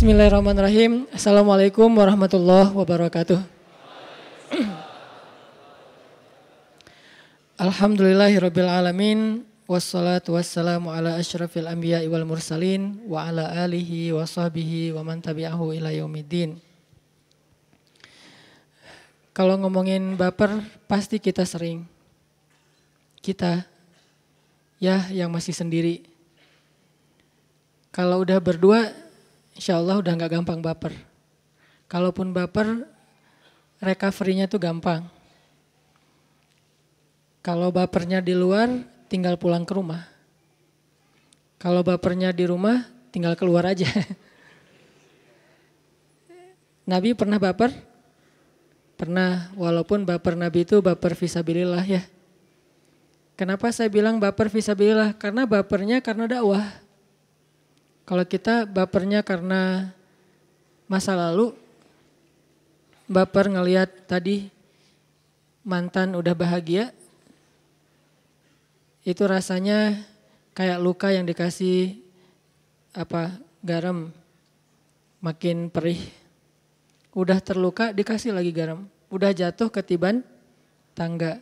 Bismillahirrahmanirrahim. Assalamualaikum warahmatullahi wabarakatuh. Alhamdulillahirabbil alamin wassalatu wassalamu ala asyrafil anbiya wal mursalin wa ala alihi wa sahbihi wa man tabi'ahu ila yaumiddin. Kalau ngomongin baper pasti kita sering. Kita ya yang masih sendiri. Kalau udah berdua insya Allah udah nggak gampang baper. Kalaupun baper, recovery-nya tuh gampang. Kalau bapernya di luar, tinggal pulang ke rumah. Kalau bapernya di rumah, tinggal keluar aja. Nabi pernah baper? Pernah, walaupun baper Nabi itu baper visabilillah ya. Kenapa saya bilang baper visabilillah? Karena bapernya karena dakwah. Kalau kita bapernya karena masa lalu, baper ngelihat tadi mantan udah bahagia, itu rasanya kayak luka yang dikasih apa garam makin perih. Udah terluka dikasih lagi garam, udah jatuh ketiban tangga.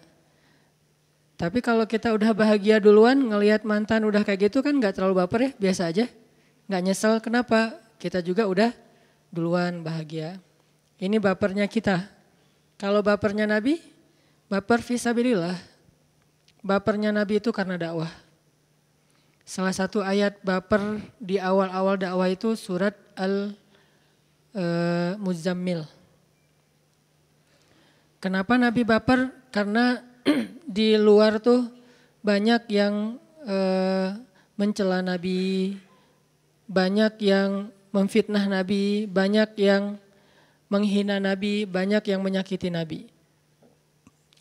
Tapi kalau kita udah bahagia duluan ngelihat mantan udah kayak gitu kan nggak terlalu baper ya, biasa aja nggak nyesel kenapa? Kita juga udah duluan bahagia. Ini bapernya kita. Kalau bapernya Nabi, baper visabilillah. Bapernya Nabi itu karena dakwah. Salah satu ayat baper di awal-awal dakwah itu surat Al-Muzammil. E, Kenapa Nabi baper? Karena di luar tuh banyak yang e, mencela Nabi, banyak yang memfitnah Nabi, banyak yang menghina Nabi, banyak yang menyakiti Nabi.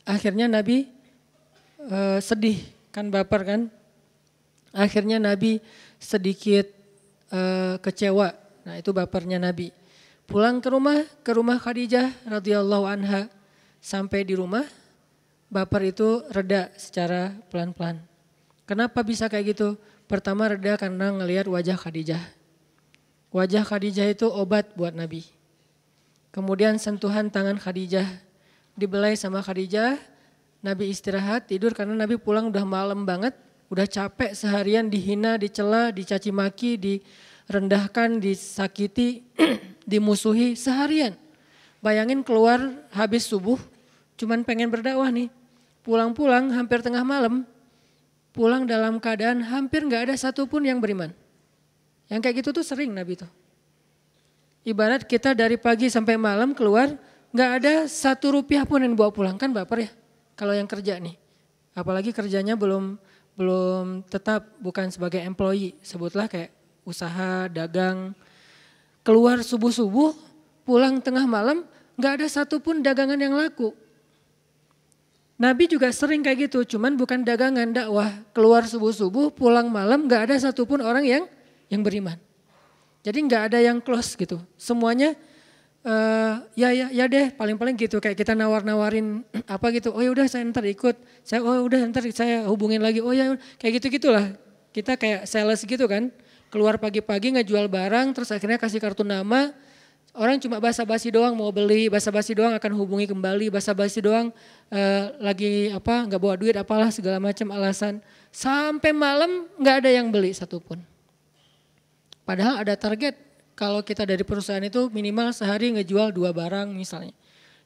Akhirnya Nabi uh, sedih, kan baper kan? Akhirnya Nabi sedikit uh, kecewa. Nah itu bapernya Nabi. Pulang ke rumah, ke rumah Khadijah radhiyallahu anha. Sampai di rumah, baper itu reda secara pelan-pelan. Kenapa bisa kayak gitu? Pertama reda karena ngelihat wajah Khadijah. Wajah Khadijah itu obat buat Nabi. Kemudian sentuhan tangan Khadijah. Dibelai sama Khadijah, Nabi istirahat, tidur karena Nabi pulang udah malam banget. Udah capek seharian dihina, dicela, dicaci maki, direndahkan, disakiti, dimusuhi seharian. Bayangin keluar habis subuh, cuman pengen berdakwah nih. Pulang-pulang hampir tengah malam, pulang dalam keadaan hampir nggak ada satupun yang beriman. Yang kayak gitu tuh sering Nabi tuh. Ibarat kita dari pagi sampai malam keluar, nggak ada satu rupiah pun yang bawa pulang kan baper ya. Kalau yang kerja nih, apalagi kerjanya belum belum tetap bukan sebagai employee, sebutlah kayak usaha, dagang, keluar subuh-subuh, pulang tengah malam, nggak ada satupun dagangan yang laku. Nabi juga sering kayak gitu, cuman bukan dagangan dakwah. Keluar subuh-subuh, pulang malam, gak ada satupun orang yang yang beriman. Jadi gak ada yang close gitu. Semuanya uh, ya ya ya deh, paling-paling gitu kayak kita nawar-nawarin apa gitu. Oh ya udah saya ntar ikut. Saya oh udah ntar saya hubungin lagi. Oh ya kayak gitu gitulah. Kita kayak sales gitu kan. Keluar pagi-pagi ngejual barang, terus akhirnya kasih kartu nama, Orang cuma basa-basi doang mau beli, basa-basi doang akan hubungi kembali, basa-basi doang uh, lagi apa nggak bawa duit apalah segala macam alasan. Sampai malam nggak ada yang beli satupun. Padahal ada target kalau kita dari perusahaan itu minimal sehari ngejual dua barang misalnya.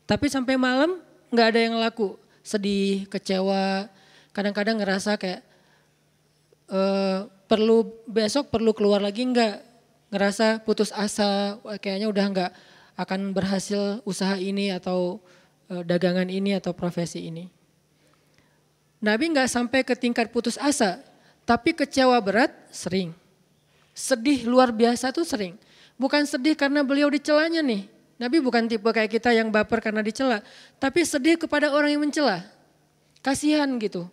Tapi sampai malam nggak ada yang laku, sedih, kecewa, kadang-kadang ngerasa kayak uh, perlu besok perlu keluar lagi nggak ngerasa putus asa, kayaknya udah nggak akan berhasil usaha ini atau e, dagangan ini atau profesi ini. Nabi nggak sampai ke tingkat putus asa, tapi kecewa berat sering. Sedih luar biasa tuh sering. Bukan sedih karena beliau dicelanya nih. Nabi bukan tipe kayak kita yang baper karena dicela, tapi sedih kepada orang yang mencela. Kasihan gitu.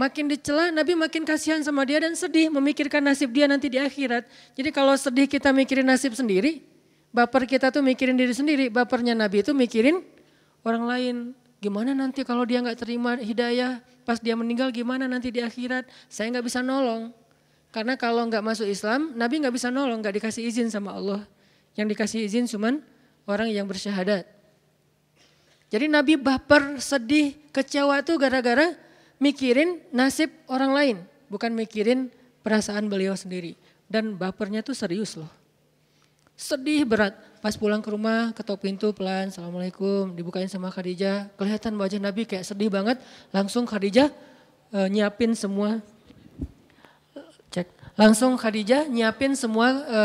Makin dicela, Nabi makin kasihan sama dia dan sedih memikirkan nasib dia nanti di akhirat. Jadi kalau sedih kita mikirin nasib sendiri, baper kita tuh mikirin diri sendiri. Bapernya Nabi itu mikirin orang lain. Gimana nanti kalau dia nggak terima hidayah, pas dia meninggal gimana nanti di akhirat? Saya nggak bisa nolong. Karena kalau nggak masuk Islam, Nabi nggak bisa nolong, nggak dikasih izin sama Allah. Yang dikasih izin cuman orang yang bersyahadat. Jadi Nabi baper, sedih, kecewa tuh gara-gara mikirin nasib orang lain. Bukan mikirin perasaan beliau sendiri. Dan bapernya tuh serius loh. Sedih berat. Pas pulang ke rumah, ketok pintu pelan, Assalamualaikum, dibukain sama Khadijah. Kelihatan wajah Nabi kayak sedih banget. Langsung Khadijah e, nyiapin semua. Cek. Langsung Khadijah nyiapin semua e,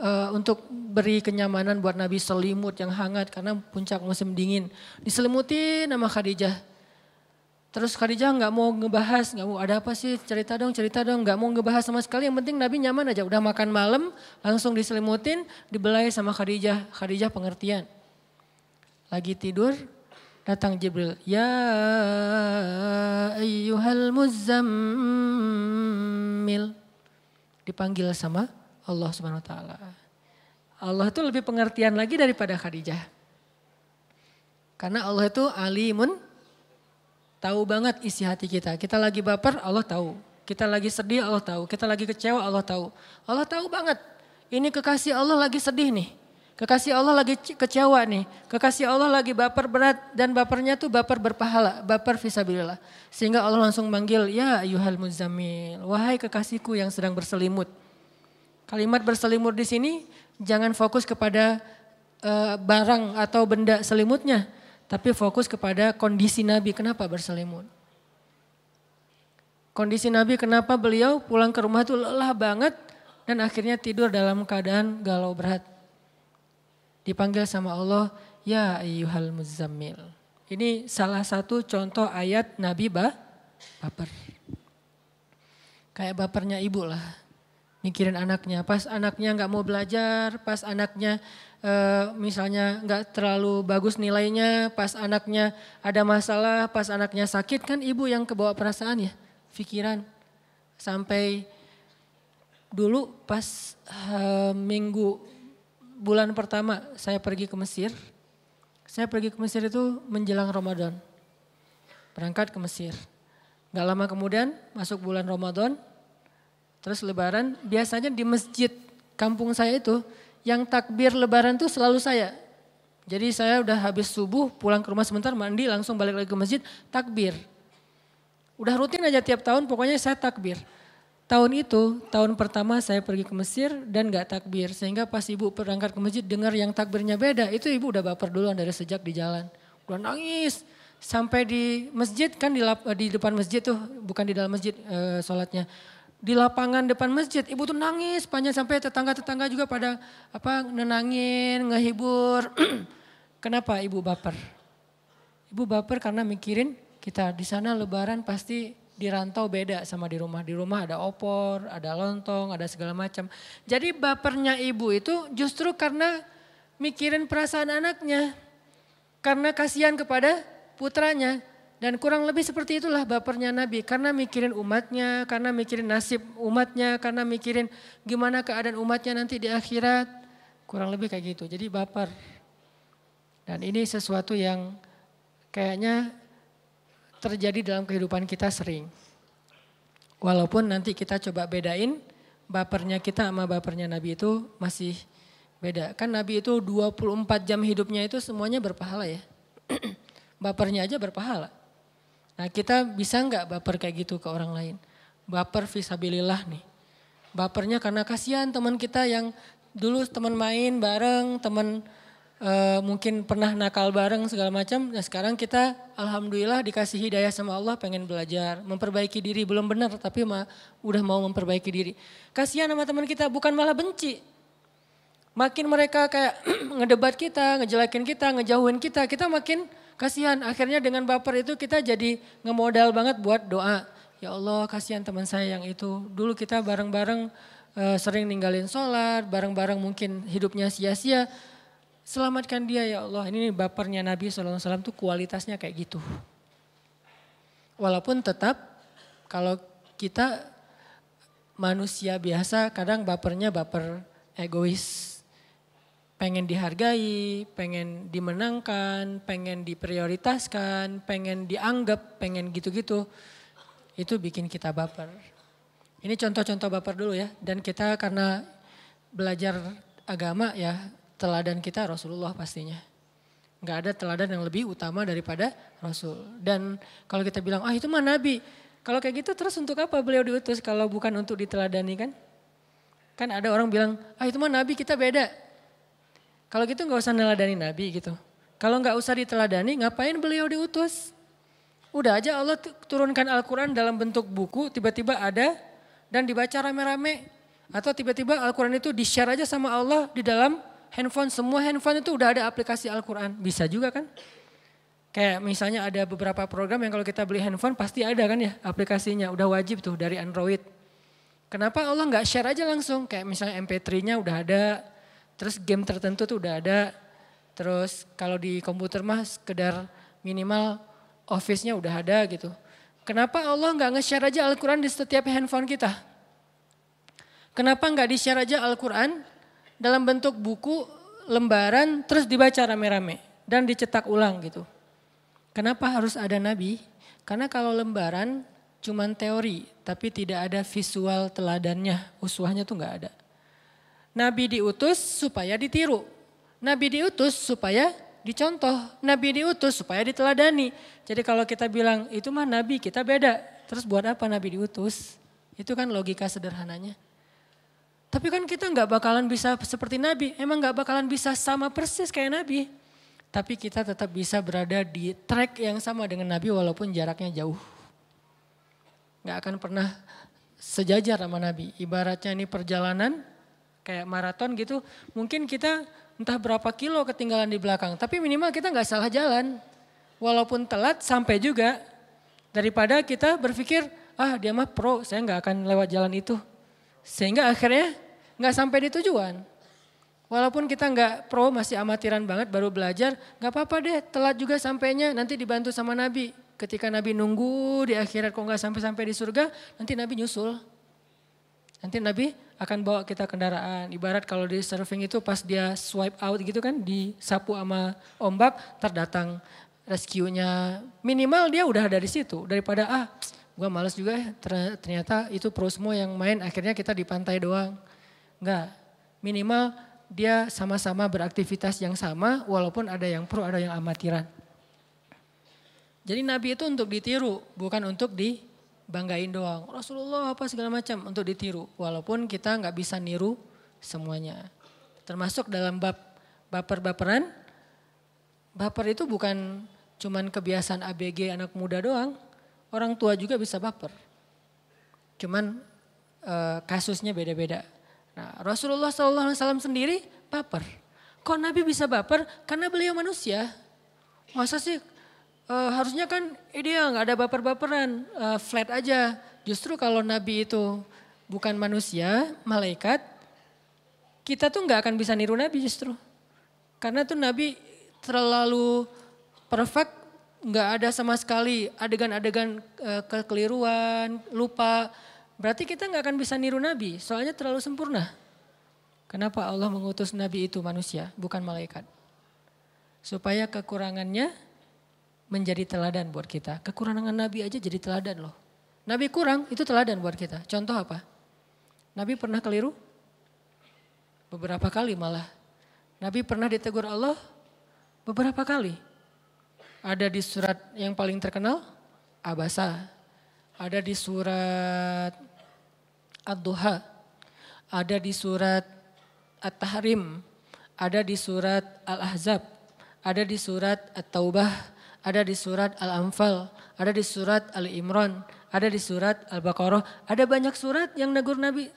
e, untuk beri kenyamanan buat Nabi selimut yang hangat karena puncak musim dingin. Diselimutin sama Khadijah. Terus Khadijah nggak mau ngebahas, nggak mau ada apa sih cerita dong, cerita dong, nggak mau ngebahas sama sekali. Yang penting Nabi nyaman aja, udah makan malam, langsung diselimutin, dibelai sama Khadijah. Khadijah pengertian. Lagi tidur, datang Jibril. Ya ayyuhal muzammil. Dipanggil sama Allah subhanahu wa ta'ala. Allah itu lebih pengertian lagi daripada Khadijah. Karena Allah itu alimun Tahu banget isi hati kita. Kita lagi baper, Allah tahu. Kita lagi sedih, Allah tahu. Kita lagi kecewa, Allah tahu. Allah tahu banget. Ini kekasih Allah lagi sedih nih. Kekasih Allah lagi kecewa nih. Kekasih Allah lagi baper berat dan bapernya tuh baper berpahala, baper visabilillah. Sehingga Allah langsung manggil, ya ayuhal muzamil, wahai kekasihku yang sedang berselimut. Kalimat berselimut di sini jangan fokus kepada uh, barang atau benda selimutnya, tapi fokus kepada kondisi Nabi kenapa berselimut. Kondisi Nabi kenapa beliau pulang ke rumah itu lelah banget dan akhirnya tidur dalam keadaan galau berat. Dipanggil sama Allah, ya ayyuhal muzammil. Ini salah satu contoh ayat Nabi bah, baper. Kayak bapernya ibu lah. Mikirin anaknya, pas anaknya nggak mau belajar, pas anaknya Eh, misalnya nggak terlalu bagus nilainya, pas anaknya ada masalah, pas anaknya sakit kan ibu yang kebawa perasaan ya, pikiran. Sampai dulu pas uh, minggu bulan pertama saya pergi ke Mesir, saya pergi ke Mesir itu menjelang Ramadan. Berangkat ke Mesir. Gak lama kemudian masuk bulan Ramadan, terus lebaran, biasanya di masjid kampung saya itu yang takbir lebaran tuh selalu saya. Jadi saya udah habis subuh pulang ke rumah sebentar mandi langsung balik lagi ke masjid takbir. Udah rutin aja tiap tahun pokoknya saya takbir. Tahun itu, tahun pertama saya pergi ke Mesir dan gak takbir. Sehingga pas ibu berangkat ke masjid dengar yang takbirnya beda. Itu ibu udah baper duluan dari sejak di jalan. Udah nangis. Sampai di masjid kan di, di depan masjid tuh, bukan di dalam masjid e, sholatnya di lapangan depan masjid, ibu tuh nangis panjang sampai tetangga-tetangga juga pada apa nenangin, ngehibur. Kenapa ibu baper? Ibu baper karena mikirin kita di sana lebaran pasti di rantau beda sama di rumah. Di rumah ada opor, ada lontong, ada segala macam. Jadi bapernya ibu itu justru karena mikirin perasaan anaknya. Karena kasihan kepada putranya. Dan kurang lebih seperti itulah bapernya Nabi. Karena mikirin umatnya, karena mikirin nasib umatnya, karena mikirin gimana keadaan umatnya nanti di akhirat. Kurang lebih kayak gitu. Jadi baper. Dan ini sesuatu yang kayaknya terjadi dalam kehidupan kita sering. Walaupun nanti kita coba bedain bapernya kita sama bapernya Nabi itu masih beda. Kan Nabi itu 24 jam hidupnya itu semuanya berpahala ya. bapernya aja berpahala. Nah kita bisa nggak baper kayak gitu ke orang lain? Baper visabilillah nih. Bapernya karena kasihan teman kita yang dulu teman main bareng, teman uh, mungkin pernah nakal bareng segala macam. Nah sekarang kita alhamdulillah dikasih hidayah sama Allah pengen belajar, memperbaiki diri belum benar tapi mah udah mau memperbaiki diri. Kasihan sama teman kita bukan malah benci. Makin mereka kayak ngedebat kita, ngejelekin kita, ngejauhin kita, kita makin Kasihan akhirnya dengan baper itu kita jadi ngemodal banget buat doa. Ya Allah kasihan teman saya yang itu. Dulu kita bareng-bareng uh, sering ninggalin sholat, bareng-bareng mungkin hidupnya sia-sia. Selamatkan dia ya Allah. Ini bapernya Nabi SAW tuh kualitasnya kayak gitu. Walaupun tetap kalau kita manusia biasa kadang bapernya baper egois pengen dihargai, pengen dimenangkan, pengen diprioritaskan, pengen dianggap, pengen gitu-gitu. Itu bikin kita baper. Ini contoh-contoh baper dulu ya. Dan kita karena belajar agama ya, teladan kita Rasulullah pastinya. Nggak ada teladan yang lebih utama daripada Rasul. Dan kalau kita bilang, ah itu mah Nabi. Kalau kayak gitu terus untuk apa beliau diutus kalau bukan untuk diteladani kan? Kan ada orang bilang, ah itu mah Nabi kita beda. Kalau gitu nggak usah neladani Nabi gitu. Kalau nggak usah diteladani, ngapain beliau diutus? Udah aja Allah turunkan Al-Quran dalam bentuk buku, tiba-tiba ada dan dibaca rame-rame. Atau tiba-tiba Al-Quran itu di-share aja sama Allah di dalam handphone. Semua handphone itu udah ada aplikasi Al-Quran. Bisa juga kan? Kayak misalnya ada beberapa program yang kalau kita beli handphone pasti ada kan ya aplikasinya. Udah wajib tuh dari Android. Kenapa Allah nggak share aja langsung? Kayak misalnya MP3-nya udah ada, terus game tertentu tuh udah ada. Terus kalau di komputer mah sekedar minimal office-nya udah ada gitu. Kenapa Allah nggak nge-share aja Al-Quran di setiap handphone kita? Kenapa nggak di-share aja Al-Quran dalam bentuk buku, lembaran, terus dibaca rame-rame dan dicetak ulang gitu? Kenapa harus ada nabi? Karena kalau lembaran cuman teori, tapi tidak ada visual teladannya, uswahnya tuh nggak ada. Nabi diutus supaya ditiru. Nabi diutus supaya dicontoh. Nabi diutus supaya diteladani. Jadi kalau kita bilang itu mah nabi kita beda. Terus buat apa nabi diutus? Itu kan logika sederhananya. Tapi kan kita nggak bakalan bisa seperti nabi. Emang nggak bakalan bisa sama persis kayak nabi. Tapi kita tetap bisa berada di track yang sama dengan nabi walaupun jaraknya jauh. Nggak akan pernah sejajar sama nabi. Ibaratnya ini perjalanan kayak maraton gitu. Mungkin kita entah berapa kilo ketinggalan di belakang. Tapi minimal kita nggak salah jalan. Walaupun telat sampai juga. Daripada kita berpikir, ah dia mah pro, saya nggak akan lewat jalan itu. Sehingga akhirnya nggak sampai di tujuan. Walaupun kita nggak pro, masih amatiran banget, baru belajar, nggak apa-apa deh, telat juga sampainya, nanti dibantu sama Nabi. Ketika Nabi nunggu di akhirat kok nggak sampai-sampai di surga, nanti Nabi nyusul. Nanti Nabi akan bawa kita kendaraan. Ibarat kalau di surfing itu pas dia swipe out gitu kan, disapu sama ombak, terdatang rescue-nya. Minimal dia udah ada di situ daripada ah gue males juga ya ternyata itu pro semua yang main akhirnya kita di pantai doang. Enggak, minimal dia sama-sama beraktivitas yang sama walaupun ada yang pro ada yang amatiran. Jadi Nabi itu untuk ditiru bukan untuk di banggain doang. Rasulullah apa segala macam untuk ditiru. Walaupun kita nggak bisa niru semuanya. Termasuk dalam bab baper-baperan. Baper itu bukan cuman kebiasaan ABG anak muda doang. Orang tua juga bisa baper. Cuman e, kasusnya beda-beda. Nah, Rasulullah SAW sendiri baper. Kok Nabi bisa baper? Karena beliau manusia. Masa sih uh, harusnya kan ideal nggak ada baper-baperan, uh, flat aja. Justru kalau Nabi itu bukan manusia, malaikat, kita tuh nggak akan bisa niru Nabi justru. Karena tuh Nabi terlalu perfect, nggak ada sama sekali adegan-adegan uh, kekeliruan, lupa. Berarti kita nggak akan bisa niru Nabi, soalnya terlalu sempurna. Kenapa Allah mengutus Nabi itu manusia, bukan malaikat? Supaya kekurangannya menjadi teladan buat kita. Kekurangan Nabi aja jadi teladan loh. Nabi kurang itu teladan buat kita. Contoh apa? Nabi pernah keliru? Beberapa kali malah. Nabi pernah ditegur Allah? Beberapa kali. Ada di surat yang paling terkenal, Abasa. Ada di surat Ad-Duha. Ada di surat At-Tahrim. Ada di surat Al-Ahzab. Ada di surat At-Taubah ada di surat Al-Anfal, ada di surat Al-Imran, ada di surat Al-Baqarah. Ada banyak surat yang negur Nabi.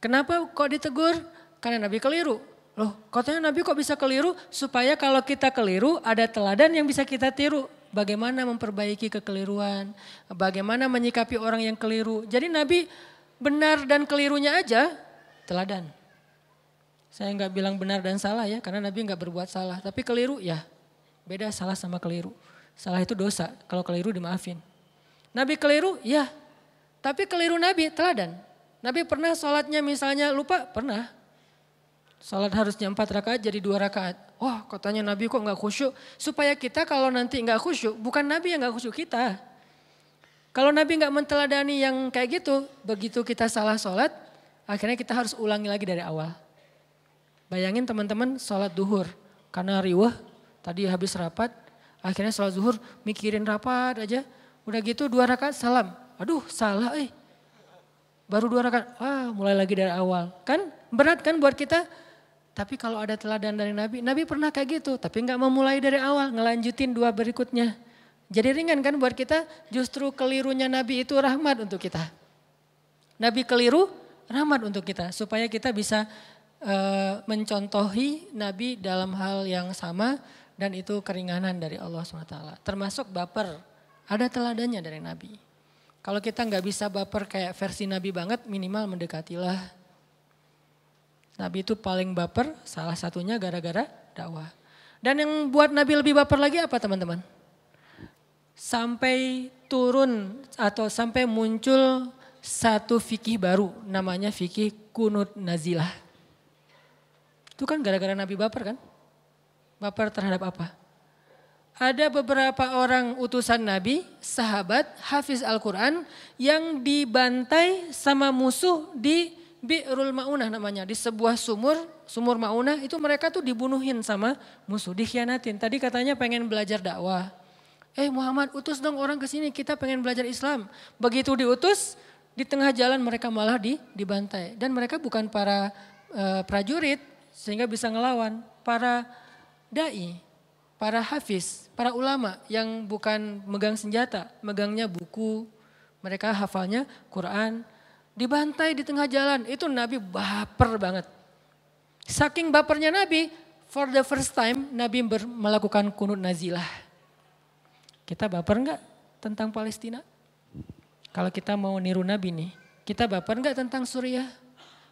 Kenapa kok ditegur? Karena Nabi keliru. Loh katanya Nabi kok bisa keliru? Supaya kalau kita keliru ada teladan yang bisa kita tiru. Bagaimana memperbaiki kekeliruan, bagaimana menyikapi orang yang keliru. Jadi Nabi benar dan kelirunya aja teladan. Saya nggak bilang benar dan salah ya, karena Nabi nggak berbuat salah. Tapi keliru ya Beda salah sama keliru. Salah itu dosa, kalau keliru dimaafin. Nabi keliru, ya. Tapi keliru Nabi, teladan. Nabi pernah sholatnya misalnya lupa, pernah. Sholat harusnya empat rakaat jadi dua rakaat. Wah katanya Nabi kok nggak khusyuk. Supaya kita kalau nanti nggak khusyuk, bukan Nabi yang nggak khusyuk kita. Kalau Nabi nggak menteladani yang kayak gitu, begitu kita salah sholat, akhirnya kita harus ulangi lagi dari awal. Bayangin teman-teman sholat duhur. Karena riwah, tadi habis rapat, akhirnya sholat zuhur mikirin rapat aja. Udah gitu dua rakaat salam. Aduh salah eh. Baru dua rakaat, ah mulai lagi dari awal. Kan berat kan buat kita? Tapi kalau ada teladan dari Nabi, Nabi pernah kayak gitu. Tapi nggak memulai dari awal, ngelanjutin dua berikutnya. Jadi ringan kan buat kita, justru kelirunya Nabi itu rahmat untuk kita. Nabi keliru, rahmat untuk kita. Supaya kita bisa uh, mencontohi Nabi dalam hal yang sama dan itu keringanan dari Allah SWT. Termasuk baper, ada teladannya dari Nabi. Kalau kita nggak bisa baper kayak versi Nabi banget, minimal mendekatilah. Nabi itu paling baper, salah satunya gara-gara dakwah. Dan yang buat Nabi lebih baper lagi apa teman-teman? sampai turun atau sampai muncul satu fikih baru namanya fikih kunut nazilah. Itu kan gara-gara Nabi baper kan? Baper terhadap apa? Ada beberapa orang utusan Nabi, sahabat, hafiz Al-Quran yang dibantai sama musuh di Bi'rul Ma'unah namanya. Di sebuah sumur, sumur Ma'unah itu mereka tuh dibunuhin sama musuh, dikhianatin. Tadi katanya pengen belajar dakwah eh Muhammad utus dong orang ke sini kita pengen belajar Islam. Begitu diutus di tengah jalan mereka malah di, dibantai dan mereka bukan para uh, prajurit sehingga bisa ngelawan, para dai, para hafiz, para ulama yang bukan megang senjata, megangnya buku, mereka hafalnya Quran, dibantai di tengah jalan. Itu Nabi baper banget. Saking bapernya Nabi, for the first time Nabi melakukan kunut nazilah kita baper enggak tentang Palestina? Kalau kita mau niru Nabi nih, kita baper enggak tentang Suriah?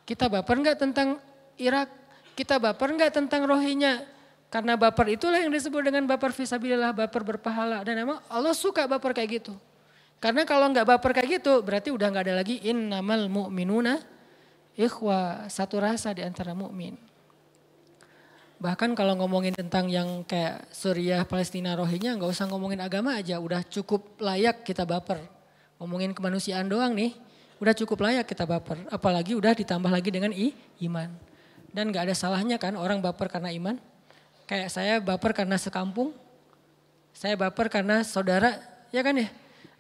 Kita baper enggak tentang Irak? Kita baper enggak tentang Rohingya? Karena baper itulah yang disebut dengan baper visabilillah, baper berpahala. Dan emang Allah suka baper kayak gitu. Karena kalau enggak baper kayak gitu, berarti udah enggak ada lagi innamal mu'minuna ikhwa, satu rasa di antara mukmin. Bahkan kalau ngomongin tentang yang kayak Suriah, Palestina, Rohingya nggak usah ngomongin agama aja, udah cukup layak kita baper. Ngomongin kemanusiaan doang nih, udah cukup layak kita baper. Apalagi udah ditambah lagi dengan i, iman. Dan nggak ada salahnya kan orang baper karena iman. Kayak saya baper karena sekampung, saya baper karena saudara, ya kan ya?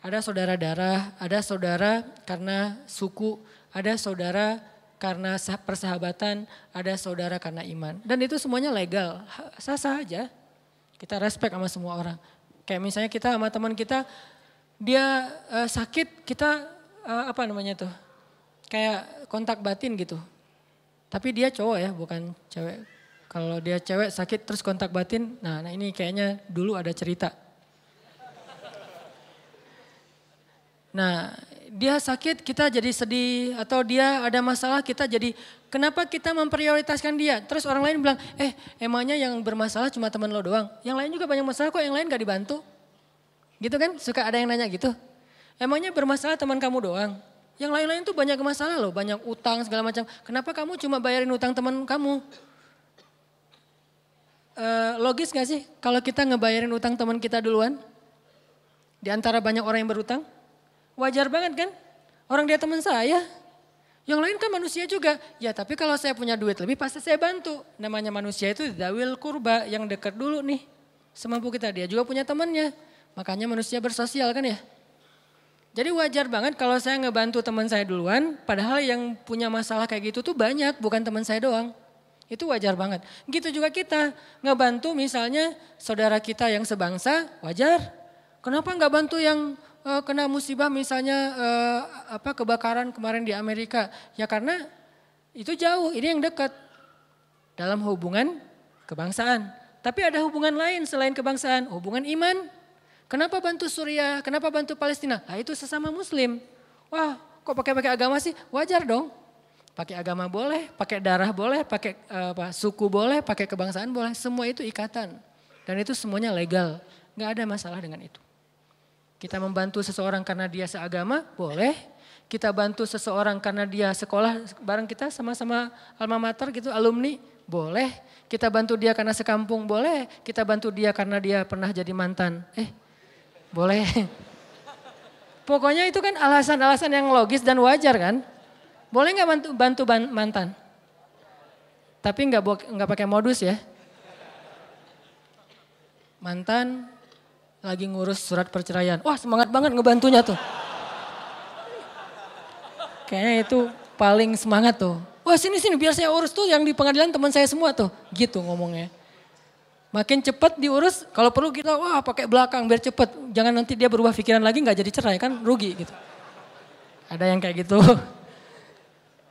Ada saudara darah, ada saudara karena suku, ada saudara karena persahabatan, ada saudara karena iman. Dan itu semuanya legal, sah-sah aja. Kita respect sama semua orang. Kayak misalnya kita sama teman kita, dia uh, sakit, kita uh, apa namanya tuh, kayak kontak batin gitu. Tapi dia cowok ya, bukan cewek. Kalau dia cewek sakit terus kontak batin, nah, nah ini kayaknya dulu ada cerita. Nah dia sakit kita jadi sedih atau dia ada masalah kita jadi kenapa kita memprioritaskan dia? Terus orang lain bilang, eh emangnya yang bermasalah cuma teman lo doang. Yang lain juga banyak masalah kok, yang lain gak dibantu. Gitu kan, suka ada yang nanya gitu. Emangnya bermasalah teman kamu doang. Yang lain-lain tuh banyak masalah loh, banyak utang segala macam. Kenapa kamu cuma bayarin utang teman kamu? E, logis gak sih kalau kita ngebayarin utang teman kita duluan? Di antara banyak orang yang berutang? Wajar banget kan? Orang dia teman saya. Yang lain kan manusia juga. Ya tapi kalau saya punya duit lebih pasti saya bantu. Namanya manusia itu dawil kurba yang dekat dulu nih. Semampu kita dia juga punya temannya. Makanya manusia bersosial kan ya. Jadi wajar banget kalau saya ngebantu teman saya duluan. Padahal yang punya masalah kayak gitu tuh banyak bukan teman saya doang. Itu wajar banget. Gitu juga kita ngebantu misalnya saudara kita yang sebangsa wajar. Kenapa nggak bantu yang uh, kena musibah misalnya uh, apa kebakaran kemarin di Amerika? Ya karena itu jauh, ini yang dekat dalam hubungan kebangsaan. Tapi ada hubungan lain selain kebangsaan, hubungan iman. Kenapa bantu Suriah? Kenapa bantu Palestina? Nah itu sesama muslim. Wah kok pakai-pakai agama sih? Wajar dong. Pakai agama boleh, pakai darah boleh, pakai uh, apa, suku boleh, pakai kebangsaan boleh. Semua itu ikatan. Dan itu semuanya legal. Gak ada masalah dengan itu. Kita membantu seseorang karena dia seagama, boleh. Kita bantu seseorang karena dia sekolah bareng kita sama-sama alma mater gitu, alumni, boleh. Kita bantu dia karena sekampung, boleh. Kita bantu dia karena dia pernah jadi mantan. Eh, boleh. Pokoknya itu kan alasan-alasan yang logis dan wajar kan. Boleh nggak bantu, bantu mantan? Tapi nggak nggak pakai modus ya. Mantan lagi ngurus surat perceraian. Wah semangat banget ngebantunya tuh. Kayaknya itu paling semangat tuh. Wah sini sini biar saya urus tuh yang di pengadilan teman saya semua tuh. Gitu ngomongnya. Makin cepat diurus, kalau perlu kita wah pakai belakang biar cepet. Jangan nanti dia berubah pikiran lagi nggak jadi cerai kan rugi gitu. Ada yang kayak gitu.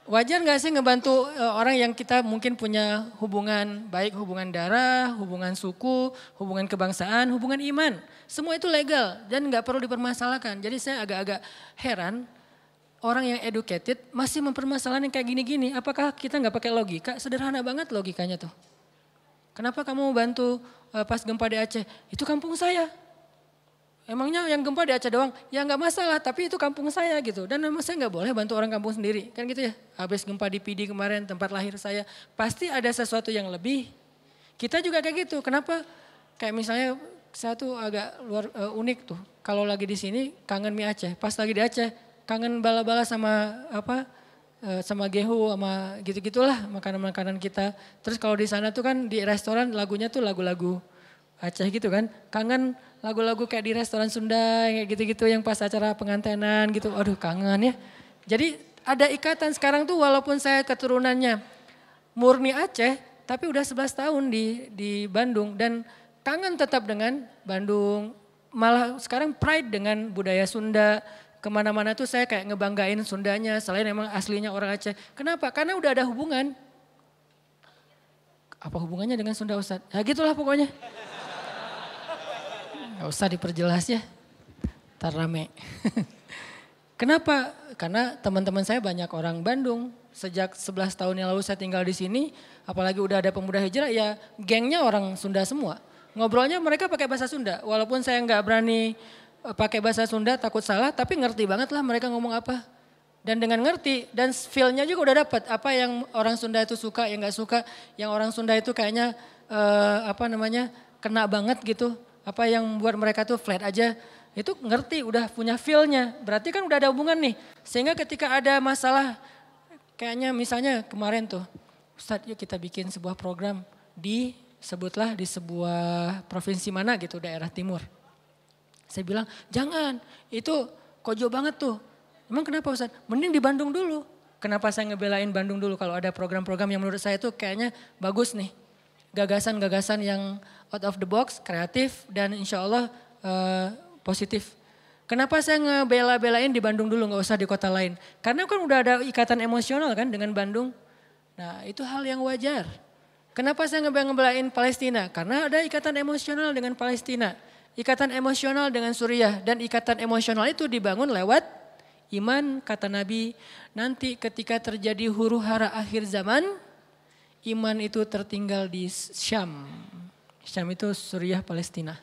Wajar nggak sih ngebantu uh, orang yang kita mungkin punya hubungan baik hubungan darah, hubungan suku, hubungan kebangsaan, hubungan iman. Semua itu legal dan nggak perlu dipermasalahkan. Jadi saya agak-agak heran orang yang educated masih mempermasalahkan kayak gini-gini. Apakah kita nggak pakai logika? Sederhana banget logikanya tuh. Kenapa kamu bantu uh, pas gempa di Aceh? Itu kampung saya. Emangnya yang gempa di Aceh doang? Ya nggak masalah, tapi itu kampung saya gitu. Dan memang saya nggak boleh bantu orang kampung sendiri. Kan gitu ya. Habis gempa di PD kemarin, tempat lahir saya. Pasti ada sesuatu yang lebih. Kita juga kayak gitu. Kenapa? Kayak misalnya saya tuh agak luar uh, unik tuh. Kalau lagi di sini kangen mie Aceh. Pas lagi di Aceh kangen bala-bala sama apa Eh, sama gehu sama gitu-gitulah makanan-makanan kita. Terus kalau di sana tuh kan di restoran lagunya tuh lagu-lagu Aceh gitu kan. Kangen lagu-lagu kayak di restoran Sunda kayak gitu-gitu yang pas acara pengantenan gitu. Aduh kangen ya. Jadi ada ikatan sekarang tuh walaupun saya keturunannya murni Aceh tapi udah 11 tahun di di Bandung dan kangen tetap dengan Bandung. Malah sekarang pride dengan budaya Sunda, ke mana-mana tuh saya kayak ngebanggain Sundanya selain emang aslinya orang Aceh. Kenapa? Karena udah ada hubungan. Apa hubungannya dengan Sunda Ustaz? Ya gitulah pokoknya. Gak usah diperjelas ya. Ntar rame. Kenapa? Karena teman-teman saya banyak orang Bandung. Sejak 11 tahun yang lalu saya tinggal di sini, apalagi udah ada pemuda hijrah, ya gengnya orang Sunda semua. Ngobrolnya mereka pakai bahasa Sunda, walaupun saya nggak berani pakai bahasa Sunda takut salah tapi ngerti banget lah mereka ngomong apa. Dan dengan ngerti dan feelnya juga udah dapat apa yang orang Sunda itu suka yang nggak suka, yang orang Sunda itu kayaknya uh, apa namanya kena banget gitu. Apa yang buat mereka tuh flat aja itu ngerti udah punya feelnya. Berarti kan udah ada hubungan nih. Sehingga ketika ada masalah kayaknya misalnya kemarin tuh Ustadz yuk kita bikin sebuah program di sebutlah di sebuah provinsi mana gitu daerah timur saya bilang, jangan, itu kojo banget tuh. Emang kenapa Ustaz? Mending di Bandung dulu. Kenapa saya ngebelain Bandung dulu kalau ada program-program yang menurut saya itu kayaknya bagus nih. Gagasan-gagasan yang out of the box, kreatif dan insya Allah uh, positif. Kenapa saya ngebela-belain di Bandung dulu nggak usah di kota lain? Karena kan udah ada ikatan emosional kan dengan Bandung. Nah itu hal yang wajar. Kenapa saya ngebela-belain Palestina? Karena ada ikatan emosional dengan Palestina. Ikatan emosional dengan Suriah dan ikatan emosional itu dibangun lewat iman kata Nabi nanti ketika terjadi huru hara akhir zaman iman itu tertinggal di Syam. Syam itu Suriah Palestina.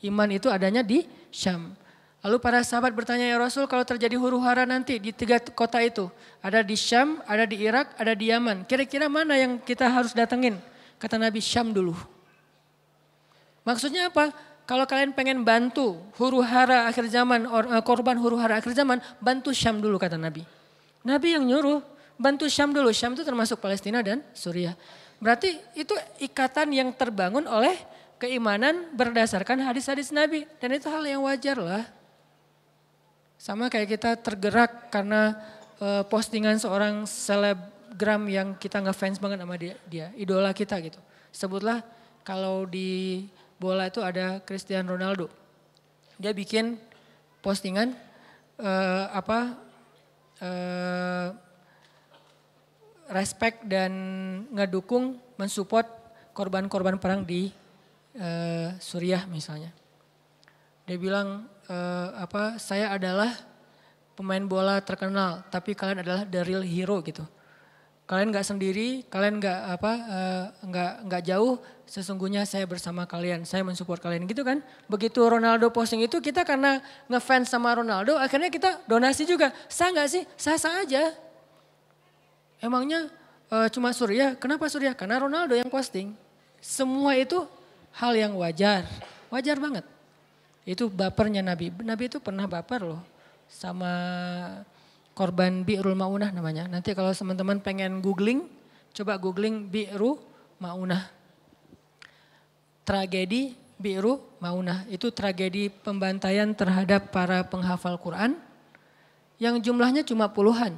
Iman itu adanya di Syam. Lalu para sahabat bertanya ya Rasul kalau terjadi huru hara nanti di tiga kota itu. Ada di Syam, ada di Irak, ada di Yaman. Kira-kira mana yang kita harus datengin? Kata Nabi Syam dulu. Maksudnya apa? Kalau kalian pengen bantu huru hara akhir zaman, eh, korban huru hara akhir zaman, bantu Syam dulu kata Nabi. Nabi yang nyuruh, bantu Syam dulu. Syam itu termasuk Palestina dan Suriah. Berarti itu ikatan yang terbangun oleh keimanan berdasarkan hadis-hadis Nabi. Dan itu hal yang wajar lah. Sama kayak kita tergerak karena uh, postingan seorang selebgram yang kita ngefans banget sama dia, dia, idola kita gitu. Sebutlah kalau di bola itu ada Cristiano Ronaldo. Dia bikin postingan uh, apa uh, respect dan ngedukung mensupport korban-korban perang di uh, Suriah misalnya. Dia bilang uh, apa saya adalah pemain bola terkenal tapi kalian adalah the real hero gitu kalian nggak sendiri, kalian nggak apa uh, nggak nggak jauh. Sesungguhnya saya bersama kalian, saya mensupport kalian gitu kan. Begitu Ronaldo posting itu kita karena ngefans sama Ronaldo, akhirnya kita donasi juga. Sah nggak sih? Sah sah aja. Emangnya uh, cuma Surya? Kenapa Surya? Karena Ronaldo yang posting. Semua itu hal yang wajar, wajar banget. Itu bapernya Nabi. Nabi itu pernah baper loh sama korban Bi'rul Maunah namanya. Nanti kalau teman-teman pengen googling, Coba googling Bi'ru Maunah. Tragedi Bi'ru Maunah. Itu tragedi pembantaian terhadap para penghafal Quran yang jumlahnya cuma puluhan.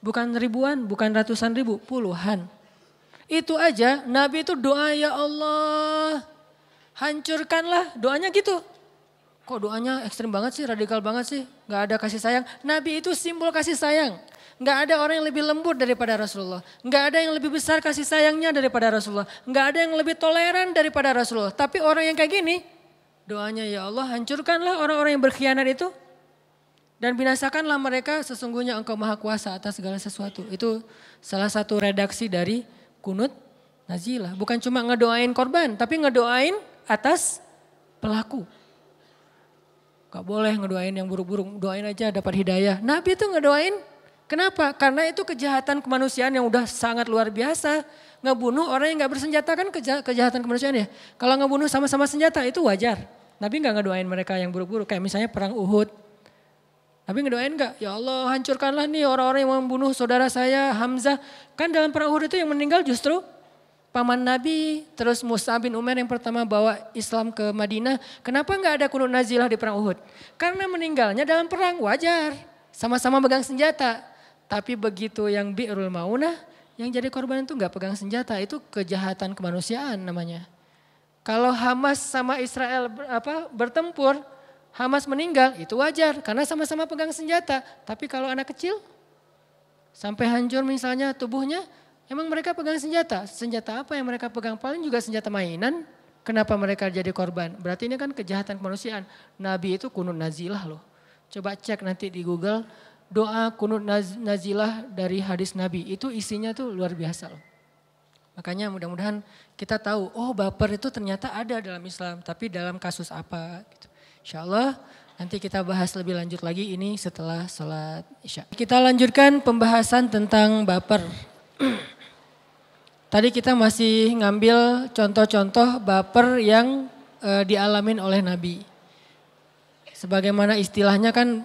Bukan ribuan, bukan ratusan ribu, puluhan. Itu aja Nabi itu doa ya Allah hancurkanlah doanya gitu. Kok doanya ekstrim banget sih, radikal banget sih, gak ada kasih sayang. Nabi itu simbol kasih sayang. Nggak ada orang yang lebih lembut daripada Rasulullah. Nggak ada yang lebih besar kasih sayangnya daripada Rasulullah. Nggak ada yang lebih toleran daripada Rasulullah. Tapi orang yang kayak gini, doanya ya Allah hancurkanlah orang-orang yang berkhianat itu. Dan binasakanlah mereka sesungguhnya engkau maha kuasa atas segala sesuatu. Itu salah satu redaksi dari kunut nazilah. Bukan cuma ngedoain korban, tapi ngedoain atas pelaku. Gak boleh ngedoain yang buruk-buruk, doain aja dapat hidayah. Nabi itu ngedoain Kenapa? Karena itu kejahatan kemanusiaan yang udah sangat luar biasa. Ngebunuh orang yang gak bersenjata kan kejahatan kemanusiaan ya. Kalau ngebunuh sama-sama senjata itu wajar. Nabi gak ngedoain mereka yang buruk-buruk. Kayak misalnya perang Uhud. Nabi ngedoain gak? Ya Allah hancurkanlah nih orang-orang yang membunuh saudara saya Hamzah. Kan dalam perang Uhud itu yang meninggal justru paman Nabi. Terus Musa bin Umar yang pertama bawa Islam ke Madinah. Kenapa gak ada kunut nazilah di perang Uhud? Karena meninggalnya dalam perang wajar. Sama-sama pegang senjata. Tapi begitu yang bi'rul maunah, yang jadi korban itu nggak pegang senjata, itu kejahatan kemanusiaan namanya. Kalau Hamas sama Israel apa, bertempur, Hamas meninggal, itu wajar karena sama-sama pegang senjata. Tapi kalau anak kecil sampai hancur misalnya tubuhnya, emang mereka pegang senjata. Senjata apa yang mereka pegang? Paling juga senjata mainan. Kenapa mereka jadi korban? Berarti ini kan kejahatan kemanusiaan. Nabi itu kunut nazilah loh. Coba cek nanti di Google doa kunut nazilah dari hadis Nabi itu isinya tuh luar biasa loh. Makanya mudah-mudahan kita tahu, oh baper itu ternyata ada dalam Islam, tapi dalam kasus apa gitu. Insya Allah nanti kita bahas lebih lanjut lagi ini setelah sholat isya. Kita lanjutkan pembahasan tentang baper. Tadi kita masih ngambil contoh-contoh baper yang e, dialamin oleh Nabi. Sebagaimana istilahnya kan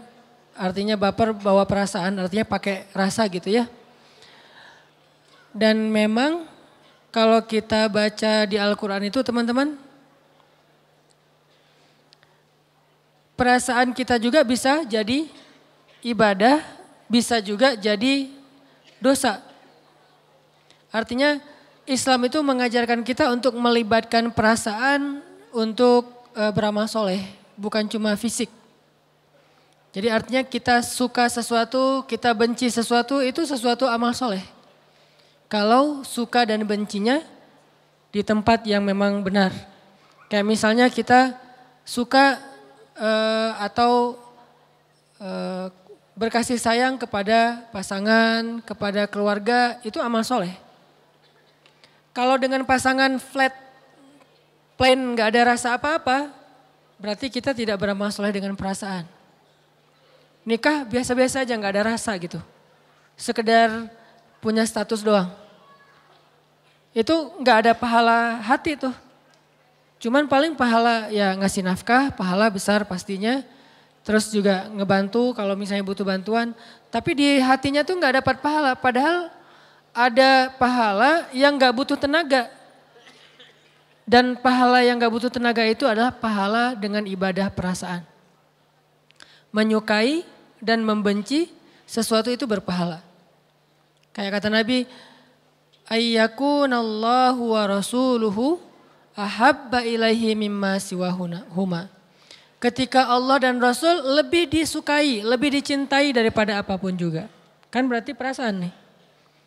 artinya baper bawa perasaan, artinya pakai rasa gitu ya. Dan memang kalau kita baca di Al-Quran itu teman-teman, perasaan kita juga bisa jadi ibadah, bisa juga jadi dosa. Artinya Islam itu mengajarkan kita untuk melibatkan perasaan untuk e, beramal soleh, bukan cuma fisik. Jadi artinya kita suka sesuatu, kita benci sesuatu, itu sesuatu amal soleh. Kalau suka dan bencinya di tempat yang memang benar. Kayak misalnya kita suka uh, atau uh, berkasih sayang kepada pasangan, kepada keluarga, itu amal soleh. Kalau dengan pasangan flat, plain, gak ada rasa apa-apa, berarti kita tidak beramal soleh dengan perasaan nikah biasa-biasa aja nggak ada rasa gitu. Sekedar punya status doang. Itu nggak ada pahala hati tuh. Cuman paling pahala ya ngasih nafkah, pahala besar pastinya. Terus juga ngebantu kalau misalnya butuh bantuan. Tapi di hatinya tuh nggak dapat pahala. Padahal ada pahala yang nggak butuh tenaga. Dan pahala yang gak butuh tenaga itu adalah pahala dengan ibadah perasaan. Menyukai dan membenci sesuatu itu berpahala. Kayak kata Nabi, ayyakunallahu wa rasuluhu ahabba ilaihi mimma siwahuna huma. Ketika Allah dan Rasul lebih disukai, lebih dicintai daripada apa pun juga. Kan berarti perasaan nih.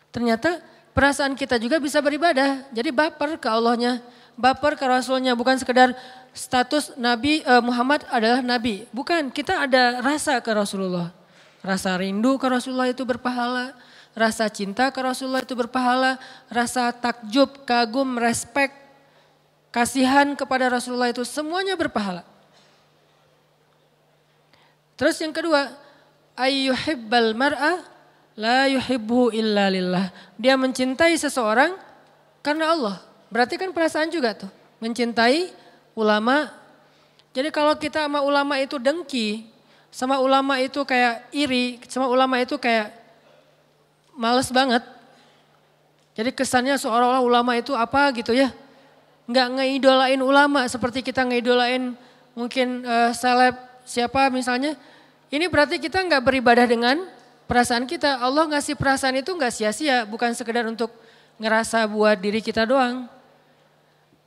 Ternyata perasaan kita juga bisa beribadah. Jadi baper ke Allahnya, baper ke Rasulnya. Bukan sekedar status Nabi uh, Muhammad adalah Nabi. Bukan, kita ada rasa ke Rasulullah. Rasa rindu ke Rasulullah itu berpahala. Rasa cinta ke Rasulullah itu berpahala. Rasa takjub, kagum, respek, kasihan kepada Rasulullah itu semuanya berpahala. Terus yang kedua, ayyuhibbal mar'a la yuhibbu illa lillah. Dia mencintai seseorang karena Allah. Berarti kan perasaan juga tuh. Mencintai ulama. Jadi kalau kita sama ulama itu dengki, sama ulama itu kayak iri, sama ulama itu kayak males banget. Jadi kesannya seolah-olah ulama itu apa gitu ya. Nggak ngeidolain ulama seperti kita ngeidolain mungkin uh, seleb siapa misalnya. Ini berarti kita nggak beribadah dengan perasaan kita. Allah ngasih perasaan itu nggak sia-sia, bukan sekedar untuk ngerasa buat diri kita doang.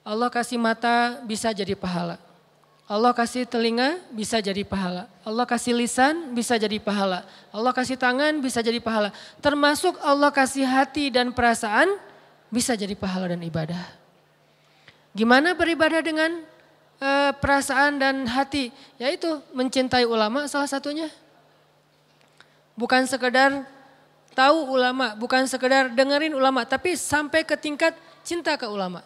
Allah kasih mata bisa jadi pahala. Allah kasih telinga bisa jadi pahala. Allah kasih lisan bisa jadi pahala. Allah kasih tangan bisa jadi pahala. Termasuk Allah kasih hati dan perasaan bisa jadi pahala dan ibadah. Gimana beribadah dengan uh, perasaan dan hati? Yaitu mencintai ulama salah satunya. Bukan sekedar tahu ulama, bukan sekedar dengerin ulama, tapi sampai ke tingkat cinta ke ulama.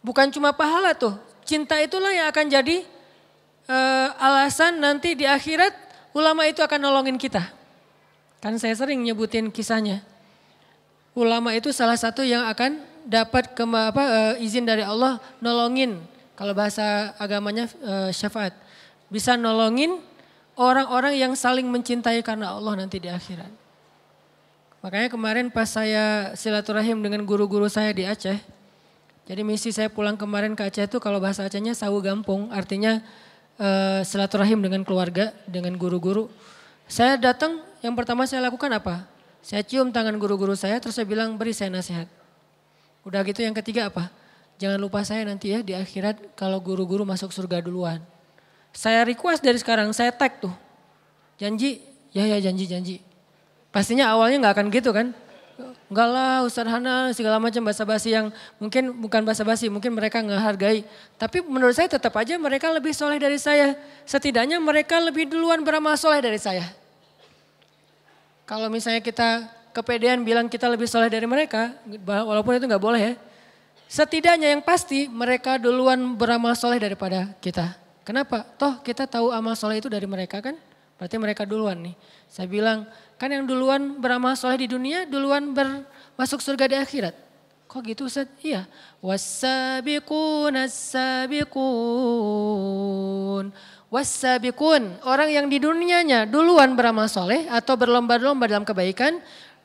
Bukan cuma pahala tuh, Cinta itulah yang akan jadi uh, alasan nanti di akhirat ulama itu akan nolongin kita. Kan saya sering nyebutin kisahnya. Ulama itu salah satu yang akan dapat ke, apa, uh, izin dari Allah nolongin. Kalau bahasa agamanya uh, syafaat. Bisa nolongin orang-orang yang saling mencintai karena Allah nanti di akhirat. Makanya kemarin pas saya silaturahim dengan guru-guru saya di Aceh, jadi misi saya pulang kemarin ke Aceh itu kalau bahasa Acehnya sawu gampung, artinya uh, silaturahim dengan keluarga, dengan guru-guru. Saya datang, yang pertama saya lakukan apa? Saya cium tangan guru-guru saya, terus saya bilang beri saya nasihat. Udah gitu yang ketiga apa? Jangan lupa saya nanti ya di akhirat kalau guru-guru masuk surga duluan. Saya request dari sekarang, saya tag tuh. Janji, ya ya janji, janji. Pastinya awalnya nggak akan gitu kan enggak lah Ustadz Hana segala macam bahasa basi yang mungkin bukan bahasa basi, mungkin mereka nggak hargai. Tapi menurut saya tetap aja mereka lebih soleh dari saya. Setidaknya mereka lebih duluan beramal soleh dari saya. Kalau misalnya kita kepedean bilang kita lebih soleh dari mereka, walaupun itu nggak boleh ya. Setidaknya yang pasti mereka duluan beramal soleh daripada kita. Kenapa? Toh kita tahu amal soleh itu dari mereka kan? Berarti mereka duluan nih. Saya bilang Kan yang duluan beramal soleh di dunia, duluan bermasuk surga di akhirat. Kok gitu Ustaz? Iya. Wasabiqun as-sabiqun. Wasabiqun. Orang yang di dunianya duluan beramal soleh atau berlomba-lomba dalam kebaikan.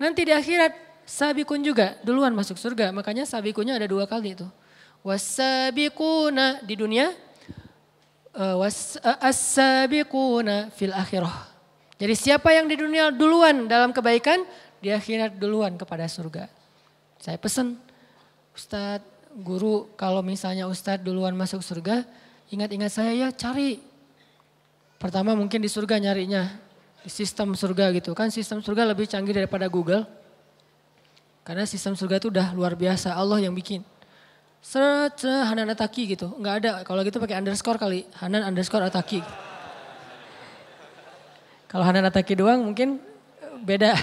Nanti di akhirat sabikun juga duluan masuk surga. Makanya sabikunnya ada dua kali itu. Wasabiquna di dunia. Uh, was, uh, as-sabiquna fil akhirah jadi siapa yang di dunia duluan dalam kebaikan, di akhirat duluan kepada surga. Saya pesan, Ustadz, guru kalau misalnya Ustadz duluan masuk surga, ingat-ingat saya ya cari. Pertama mungkin di surga nyarinya, sistem surga gitu kan. Sistem surga lebih canggih daripada Google. Karena sistem surga itu udah luar biasa, Allah yang bikin. Seret, Hanan Ataki gitu, nggak ada. Kalau gitu pakai underscore kali, Hanan underscore Ataki. Kalau Hanan Ataki doang mungkin beda.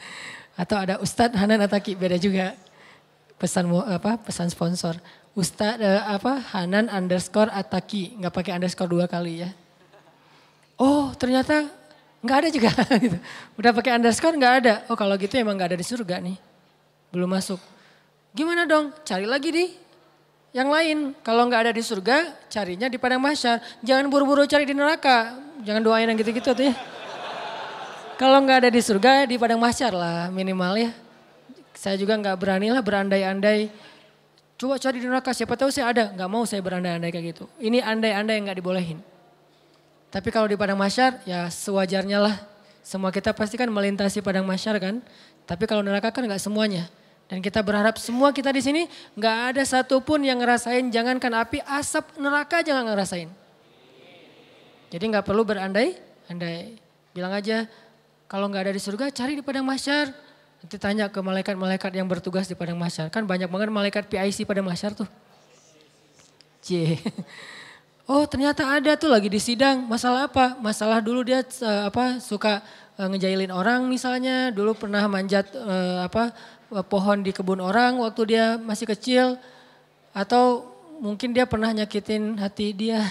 Atau ada Ustadz Hanan Ataki beda juga. Pesan apa? Pesan sponsor. Ustadz uh, apa? Hanan underscore Ataki. Nggak pakai underscore dua kali ya. Oh ternyata nggak ada juga. gitu. Udah pakai underscore nggak ada. Oh kalau gitu emang nggak ada di surga nih. Belum masuk. Gimana dong? Cari lagi di yang lain. Kalau nggak ada di surga, carinya di padang mahsyar. Jangan buru-buru cari di neraka. Jangan doain yang gitu-gitu tuh ya. Kalau nggak ada di surga di padang mahsyar lah minimal ya. Saya juga nggak berani lah berandai-andai. Coba cari di neraka siapa tahu saya ada. Nggak mau saya berandai-andai kayak gitu. Ini andai-andai yang nggak dibolehin. Tapi kalau di padang mahsyar ya sewajarnya lah. Semua kita pasti kan melintasi padang mahsyar kan. Tapi kalau neraka kan nggak semuanya. Dan kita berharap semua kita di sini nggak ada satupun yang ngerasain jangankan api asap neraka jangan ngerasain. Jadi nggak perlu berandai, andai. Bilang aja kalau nggak ada di surga, cari di padang mahsyar. Nanti tanya ke malaikat-malaikat yang bertugas di padang mahsyar. Kan banyak banget malaikat PIC pada mahsyar tuh. C. Oh ternyata ada tuh lagi di sidang. Masalah apa? Masalah dulu dia uh, apa suka uh, ngejailin orang misalnya. Dulu pernah manjat uh, apa pohon di kebun orang waktu dia masih kecil. Atau mungkin dia pernah nyakitin hati dia.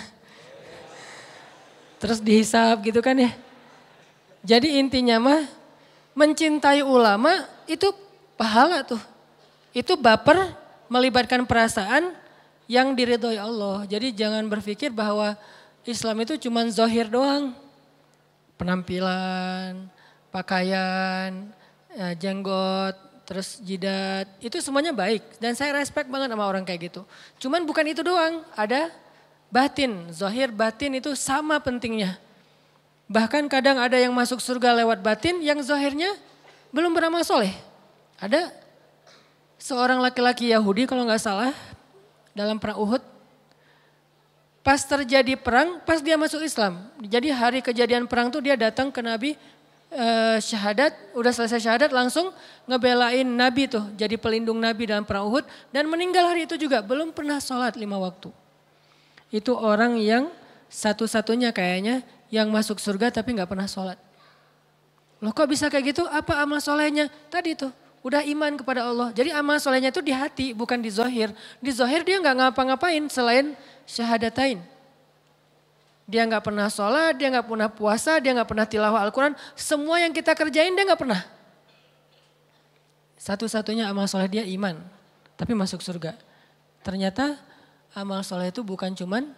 Terus dihisap gitu kan ya. Jadi intinya mah mencintai ulama itu pahala tuh. Itu baper melibatkan perasaan yang diridhoi Allah. Jadi jangan berpikir bahwa Islam itu cuma zohir doang. Penampilan, pakaian, ya, jenggot, terus jidat, itu semuanya baik. Dan saya respect banget sama orang kayak gitu. Cuman bukan itu doang, ada batin, zohir batin itu sama pentingnya. Bahkan kadang ada yang masuk surga lewat batin yang zohirnya belum beramal soleh. Ada seorang laki-laki Yahudi kalau nggak salah dalam perang Uhud. Pas terjadi perang, pas dia masuk Islam. Jadi hari kejadian perang tuh dia datang ke Nabi eh, syahadat, udah selesai syahadat langsung ngebelain Nabi tuh. Jadi pelindung Nabi dalam perang Uhud. Dan meninggal hari itu juga, belum pernah sholat lima waktu. Itu orang yang satu-satunya kayaknya yang masuk surga tapi nggak pernah sholat. Loh kok bisa kayak gitu? Apa amal solehnya? Tadi tuh udah iman kepada Allah. Jadi amal solehnya itu di hati, bukan di zohir. Di zohir dia nggak ngapa-ngapain selain syahadatain. Dia nggak pernah sholat, dia nggak pernah puasa, dia nggak pernah tilawah Al-Quran. Semua yang kita kerjain dia nggak pernah. Satu-satunya amal soleh dia iman, tapi masuk surga. Ternyata amal soleh itu bukan cuman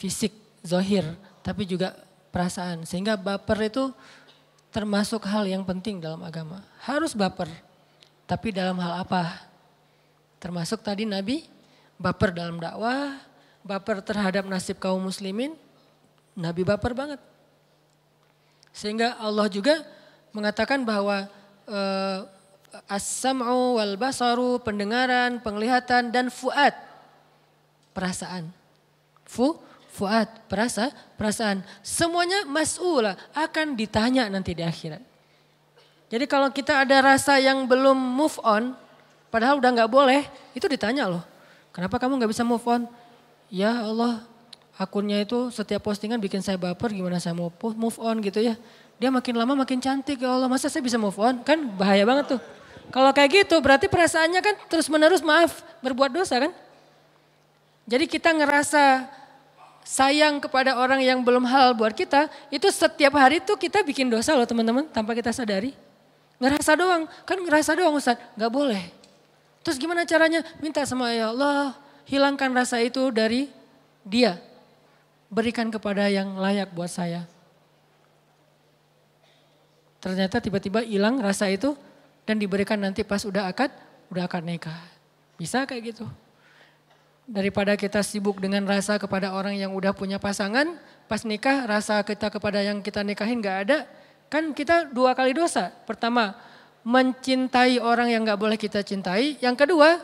fisik, zohir, tapi juga perasaan. Sehingga baper itu termasuk hal yang penting dalam agama. Harus baper. Tapi dalam hal apa? Termasuk tadi Nabi baper dalam dakwah, baper terhadap nasib kaum muslimin, Nabi baper banget. Sehingga Allah juga mengatakan bahwa uh, as-sam'u wal basaru, pendengaran, penglihatan dan fuad, perasaan. Fu, fuad, perasa, perasaan. Semuanya mas'ula akan ditanya nanti di akhirat. Jadi kalau kita ada rasa yang belum move on, padahal udah nggak boleh, itu ditanya loh. Kenapa kamu nggak bisa move on? Ya Allah, akunnya itu setiap postingan bikin saya baper, gimana saya mau move on gitu ya. Dia makin lama makin cantik ya Allah, masa saya bisa move on? Kan bahaya banget tuh. Kalau kayak gitu berarti perasaannya kan terus menerus maaf, berbuat dosa kan? Jadi kita ngerasa sayang kepada orang yang belum halal buat kita, itu setiap hari tuh kita bikin dosa loh teman-teman tanpa kita sadari. Ngerasa doang, kan ngerasa doang Ustaz, gak boleh. Terus gimana caranya? Minta sama ya Allah, hilangkan rasa itu dari dia. Berikan kepada yang layak buat saya. Ternyata tiba-tiba hilang rasa itu dan diberikan nanti pas udah akad, udah akad nikah. Bisa kayak gitu. Daripada kita sibuk dengan rasa kepada orang yang udah punya pasangan, pas nikah rasa kita kepada yang kita nikahin gak ada, Kan kita dua kali dosa. Pertama, mencintai orang yang gak boleh kita cintai. Yang kedua,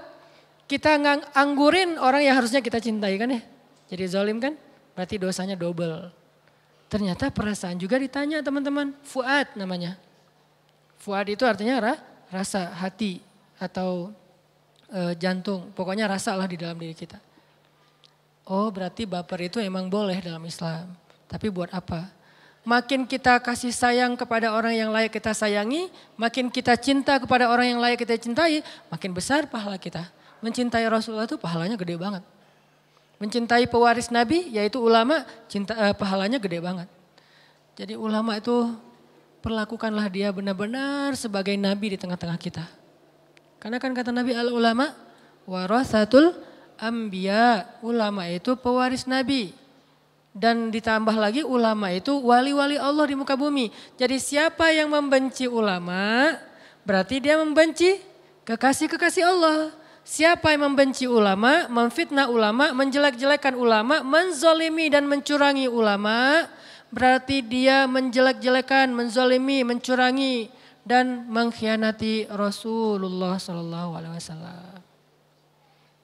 kita nganggurin orang yang harusnya kita cintai kan ya. Jadi zolim kan, berarti dosanya double. Ternyata perasaan juga ditanya teman-teman, fuad namanya. Fuad itu artinya ra, rasa hati atau e, jantung. Pokoknya rasa lah di dalam diri kita. Oh berarti baper itu emang boleh dalam Islam. Tapi buat apa? Makin kita kasih sayang kepada orang yang layak kita sayangi, makin kita cinta kepada orang yang layak kita cintai, makin besar pahala kita. Mencintai Rasulullah itu pahalanya gede banget. Mencintai pewaris Nabi yaitu ulama, cinta eh, pahalanya gede banget. Jadi ulama itu perlakukanlah dia benar-benar sebagai nabi di tengah-tengah kita. Karena kan kata Nabi al ulama warasatul ambia, ulama itu pewaris nabi. Dan ditambah lagi ulama itu wali-wali Allah di muka bumi. Jadi siapa yang membenci ulama berarti dia membenci kekasih-kekasih Allah. Siapa yang membenci ulama, memfitnah ulama, menjelek-jelekan ulama, menzolimi dan mencurangi ulama, berarti dia menjelek-jelekan, menzolimi, mencurangi dan mengkhianati Rasulullah Sallallahu Alaihi Wasallam.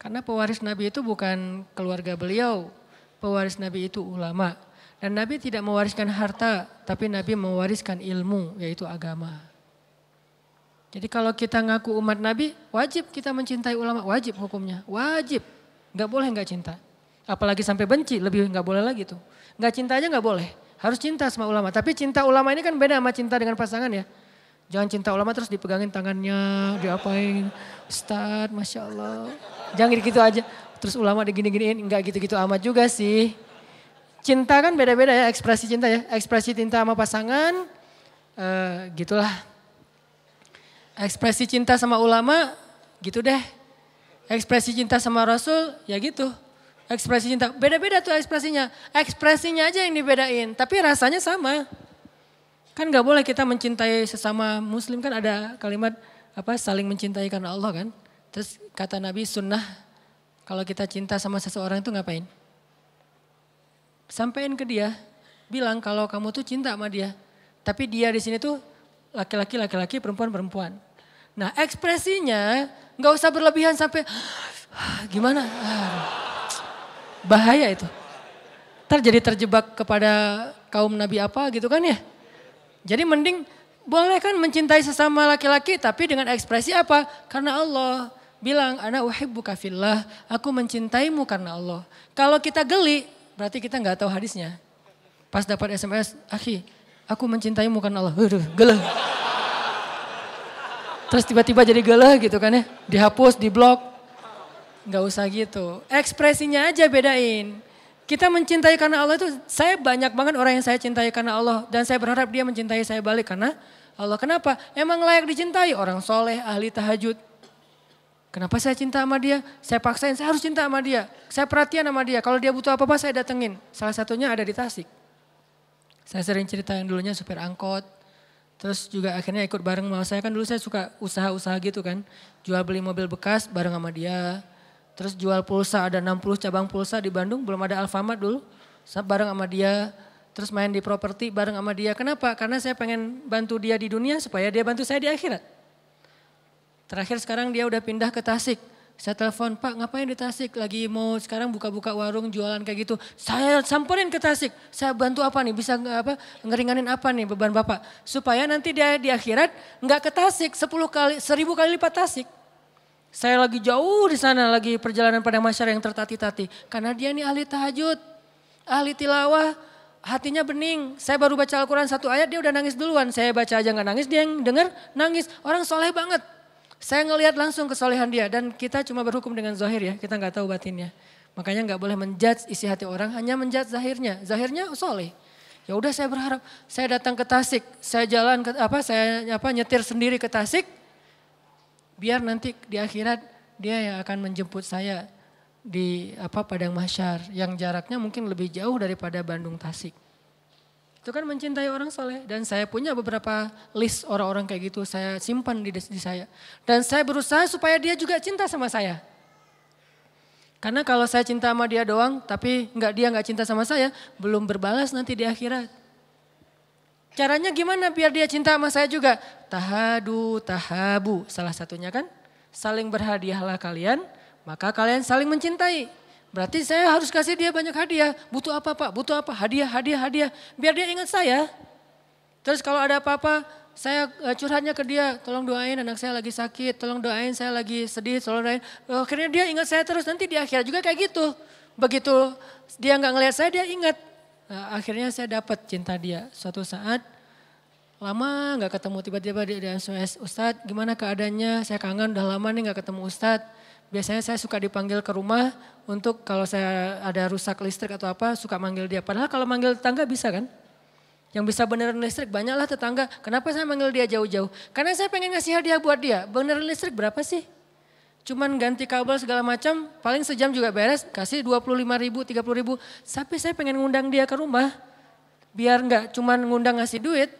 Karena pewaris Nabi itu bukan keluarga beliau, pewaris Nabi itu ulama. Dan Nabi tidak mewariskan harta, tapi Nabi mewariskan ilmu, yaitu agama. Jadi kalau kita ngaku umat Nabi, wajib kita mencintai ulama, wajib hukumnya, wajib. Gak boleh gak cinta. Apalagi sampai benci, lebih gak boleh lagi tuh. Gak cinta aja gak boleh, harus cinta sama ulama. Tapi cinta ulama ini kan beda sama cinta dengan pasangan ya. Jangan cinta ulama terus dipegangin tangannya, diapain. Ustadz, Masya Allah. Jangan gitu aja. Terus ulama digini-giniin, enggak gitu-gitu amat juga sih. Cinta kan beda-beda ya, ekspresi cinta ya. Ekspresi cinta sama pasangan, uh, gitulah. Ekspresi cinta sama ulama, gitu deh. Ekspresi cinta sama Rasul, ya gitu. Ekspresi cinta, beda-beda tuh ekspresinya. Ekspresinya aja yang dibedain, tapi rasanya sama. Kan gak boleh kita mencintai sesama muslim kan ada kalimat apa saling mencintai karena Allah kan. Terus kata Nabi sunnah kalau kita cinta sama seseorang itu ngapain? Sampaikan ke dia, bilang kalau kamu tuh cinta sama dia. Tapi dia di sini tuh laki-laki, laki-laki, perempuan, perempuan. Nah ekspresinya nggak usah berlebihan sampai gimana. Bahaya itu. Ntar jadi terjebak kepada kaum nabi apa gitu kan ya. Jadi mending boleh kan mencintai sesama laki-laki tapi dengan ekspresi apa? Karena Allah bilang anak uhibbuka fillah, aku mencintaimu karena Allah. Kalau kita geli, berarti kita nggak tahu hadisnya. Pas dapat SMS, akhi, aku mencintaimu karena Allah. Aduh, geleh. Terus tiba-tiba jadi geleh gitu kan ya, dihapus, diblok. Nggak usah gitu. Ekspresinya aja bedain. Kita mencintai karena Allah itu, saya banyak banget orang yang saya cintai karena Allah. Dan saya berharap dia mencintai saya balik karena Allah. Kenapa? Emang layak dicintai. Orang soleh, ahli tahajud. Kenapa saya cinta sama dia? Saya paksain, saya harus cinta sama dia. Saya perhatian sama dia. Kalau dia butuh apa-apa saya datengin. Salah satunya ada di Tasik. Saya sering cerita yang dulunya supir angkot. Terus juga akhirnya ikut bareng sama saya kan dulu saya suka usaha-usaha gitu kan. Jual beli mobil bekas bareng sama dia. Terus jual pulsa, ada 60 cabang pulsa di Bandung, belum ada Alfamart dulu. Bareng sama dia, terus main di properti bareng sama dia. Kenapa? Karena saya pengen bantu dia di dunia supaya dia bantu saya di akhirat. Terakhir sekarang dia udah pindah ke Tasik. Saya telepon, Pak ngapain di Tasik? Lagi mau sekarang buka-buka warung jualan kayak gitu. Saya samperin ke Tasik. Saya bantu apa nih? Bisa apa ngeringanin apa nih beban Bapak? Supaya nanti dia di akhirat nggak ke Tasik 10 kali, 1000 kali lipat Tasik. Saya lagi jauh di sana, lagi perjalanan pada masyarakat yang tertati-tati. Karena dia ini ahli tahajud, ahli tilawah, hatinya bening. Saya baru baca Al-Quran satu ayat, dia udah nangis duluan. Saya baca aja nggak nangis, dia yang denger nangis. Orang soleh banget. Saya ngelihat langsung kesolehan dia dan kita cuma berhukum dengan zahir ya, kita nggak tahu batinnya. Makanya nggak boleh menjudge isi hati orang, hanya menjudge zahirnya. Zahirnya soleh. Ya udah saya berharap, saya datang ke Tasik, saya jalan ke apa, saya apa nyetir sendiri ke Tasik, biar nanti di akhirat dia yang akan menjemput saya di apa Padang Masyar yang jaraknya mungkin lebih jauh daripada Bandung Tasik. Itu kan mencintai orang soleh dan saya punya beberapa list orang-orang kayak gitu saya simpan di, di saya. Dan saya berusaha supaya dia juga cinta sama saya. Karena kalau saya cinta sama dia doang tapi nggak dia nggak cinta sama saya belum berbalas nanti di akhirat. Caranya gimana biar dia cinta sama saya juga? Tahadu, tahabu. Salah satunya kan saling berhadiahlah kalian, maka kalian saling mencintai. Berarti saya harus kasih dia banyak hadiah. Butuh apa pak? Butuh apa? Hadiah, hadiah, hadiah. Biar dia ingat saya. Terus kalau ada apa-apa, saya eh, curhatnya ke dia, tolong doain anak saya lagi sakit, tolong doain saya lagi sedih, tolong doain. Oh, akhirnya dia ingat saya terus, nanti di akhir juga kayak gitu. Begitu dia nggak ngelihat saya, dia ingat. Nah, akhirnya saya dapat cinta dia. Suatu saat lama nggak ketemu tiba-tiba dia, dia SOS Ustadz gimana keadaannya saya kangen udah lama nih nggak ketemu Ustadz biasanya saya suka dipanggil ke rumah untuk kalau saya ada rusak listrik atau apa suka manggil dia. Padahal kalau manggil tetangga bisa kan? Yang bisa benerin listrik banyaklah tetangga. Kenapa saya manggil dia jauh-jauh? Karena saya pengen ngasih hadiah buat dia. Benerin listrik berapa sih? Cuman ganti kabel segala macam, paling sejam juga beres, kasih 25 ribu, 30 ribu. Tapi saya pengen ngundang dia ke rumah, biar nggak cuman ngundang ngasih duit,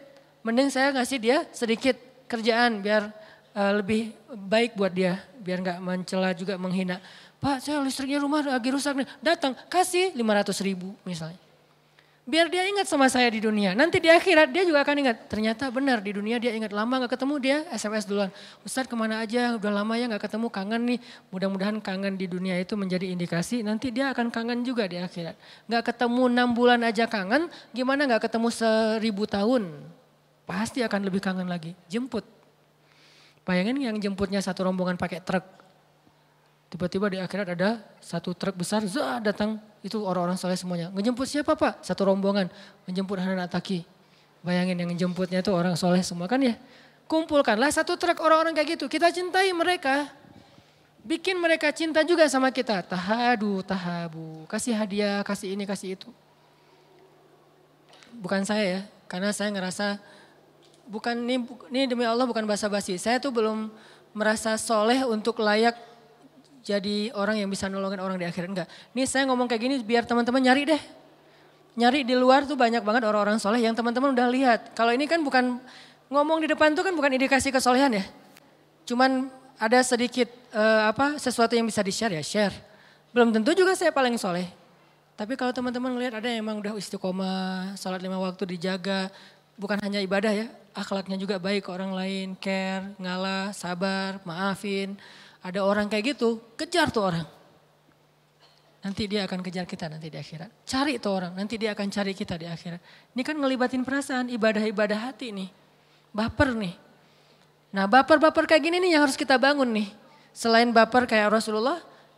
mending saya ngasih dia sedikit kerjaan biar uh, lebih baik buat dia, biar nggak mencela juga menghina. Pak saya listriknya rumah lagi rusak nih, datang kasih 500 ribu misalnya. Biar dia ingat sama saya di dunia. Nanti di akhirat dia juga akan ingat. Ternyata benar di dunia dia ingat lama gak ketemu dia SMS duluan. Ustadz ke mana aja udah lama ya gak ketemu kangen nih. Mudah-mudahan kangen di dunia itu menjadi indikasi nanti dia akan kangen juga di akhirat. Gak ketemu enam bulan aja kangen gimana gak ketemu seribu tahun. Pasti akan lebih kangen lagi. Jemput. Bayangin yang jemputnya satu rombongan pakai truk. Tiba-tiba di akhirat ada satu truk besar, zah datang itu orang-orang soleh semuanya. Ngejemput siapa pak? Satu rombongan. Menjemput Hanan Ataki. Bayangin yang ngejemputnya itu orang soleh semua kan ya. Kumpulkanlah satu truk orang-orang kayak gitu. Kita cintai mereka. Bikin mereka cinta juga sama kita. Tahadu, tahabu. Kasih hadiah, kasih ini, kasih itu. Bukan saya ya. Karena saya ngerasa bukan ini, ini demi Allah bukan basa-basi. Saya tuh belum merasa soleh untuk layak jadi orang yang bisa nolongin orang di akhirat. Enggak. Nih saya ngomong kayak gini biar teman-teman nyari deh. Nyari di luar tuh banyak banget orang-orang soleh yang teman-teman udah lihat. Kalau ini kan bukan ngomong di depan tuh kan bukan indikasi kesolehan ya. cuman ada sedikit uh, apa sesuatu yang bisa di-share ya share. Belum tentu juga saya paling soleh. Tapi kalau teman-teman ngelihat ada yang emang udah istiqomah, sholat lima waktu dijaga, bukan hanya ibadah ya, akhlaknya juga baik ke orang lain, care, ngalah, sabar, maafin. Ada orang kayak gitu, kejar tuh orang. Nanti dia akan kejar kita nanti di akhirat. Cari tuh orang, nanti dia akan cari kita di akhirat. Ini kan ngelibatin perasaan, ibadah-ibadah hati nih. Baper nih. Nah baper-baper kayak gini nih yang harus kita bangun nih. Selain baper kayak Rasulullah,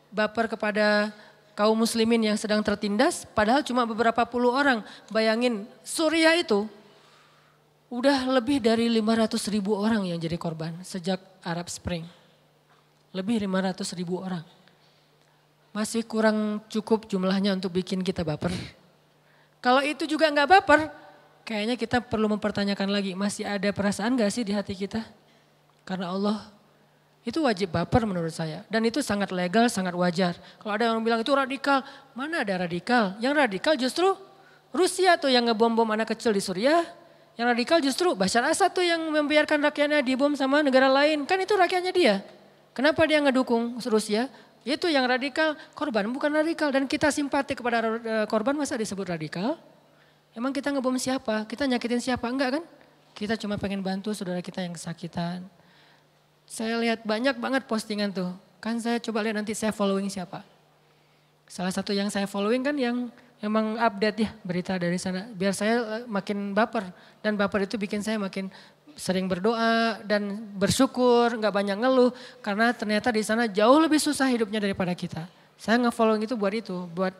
baper kepada kaum muslimin yang sedang tertindas, padahal cuma beberapa puluh orang. Bayangin Suriah itu udah lebih dari 500 ribu orang yang jadi korban sejak Arab Spring. Lebih 500 ribu orang. Masih kurang cukup jumlahnya untuk bikin kita baper. Kalau itu juga nggak baper, kayaknya kita perlu mempertanyakan lagi, masih ada perasaan gak sih di hati kita? Karena Allah itu wajib baper menurut saya. Dan itu sangat legal, sangat wajar. Kalau ada yang bilang itu radikal, mana ada radikal? Yang radikal justru Rusia tuh yang ngebom-bom anak kecil di Suriah. Yang radikal justru Bashar Assad tuh yang membiarkan rakyatnya dibom sama negara lain. Kan itu rakyatnya dia. Kenapa dia ngedukung Rusia? Itu yang radikal, korban bukan radikal. Dan kita simpati kepada eh, korban masa disebut radikal? Emang kita ngebom siapa? Kita nyakitin siapa? Enggak kan? Kita cuma pengen bantu saudara kita yang kesakitan saya lihat banyak banget postingan tuh. Kan saya coba lihat nanti saya following siapa. Salah satu yang saya following kan yang emang update ya berita dari sana. Biar saya eh, makin baper. Dan baper itu bikin saya makin sering berdoa dan bersyukur, nggak banyak ngeluh. Karena ternyata di sana jauh lebih susah hidupnya daripada kita. Saya nge-following itu buat itu, buat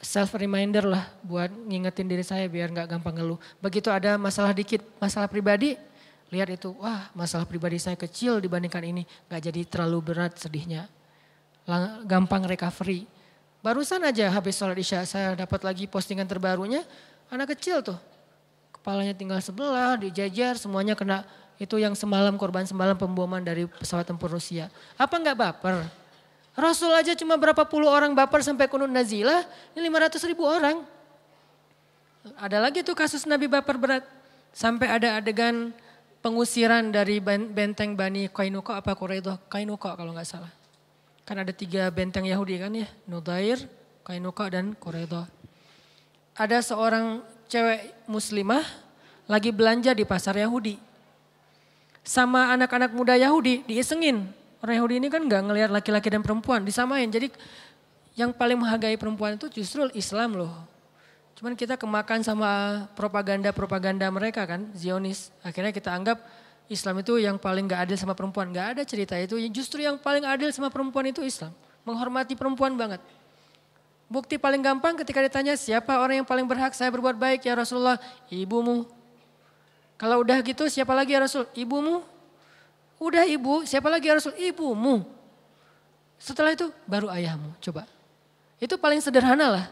self reminder lah, buat ngingetin diri saya biar nggak gampang ngeluh. Begitu ada masalah dikit, masalah pribadi, lihat itu, wah masalah pribadi saya kecil dibandingkan ini, gak jadi terlalu berat sedihnya. Gampang recovery. Barusan aja habis sholat isya saya dapat lagi postingan terbarunya, anak kecil tuh. Kepalanya tinggal sebelah, dijajar, semuanya kena itu yang semalam korban semalam pemboman dari pesawat tempur Rusia. Apa nggak baper? Rasul aja cuma berapa puluh orang baper sampai kunun nazilah, ini 500 ribu orang. Ada lagi tuh kasus Nabi baper berat. Sampai ada adegan pengusiran dari benteng Bani Kainuka apa Quraidah? Kainuka kalau nggak salah. Kan ada tiga benteng Yahudi kan ya, Nudair, Kainuka dan Quraidah. Ada seorang cewek muslimah lagi belanja di pasar Yahudi. Sama anak-anak muda Yahudi diisengin. Orang Yahudi ini kan nggak ngelihat laki-laki dan perempuan, disamain. Jadi yang paling menghargai perempuan itu justru Islam loh. Cuman kita kemakan sama propaganda-propaganda mereka kan, Zionis. Akhirnya kita anggap Islam itu yang paling gak adil sama perempuan. Gak ada cerita itu, justru yang paling adil sama perempuan itu Islam. Menghormati perempuan banget. Bukti paling gampang ketika ditanya siapa orang yang paling berhak saya berbuat baik ya Rasulullah, ibumu. Kalau udah gitu siapa lagi ya Rasul? Ibumu. Udah ibu, siapa lagi ya Rasul? Ibumu. Setelah itu baru ayahmu, coba. Itu paling sederhana lah.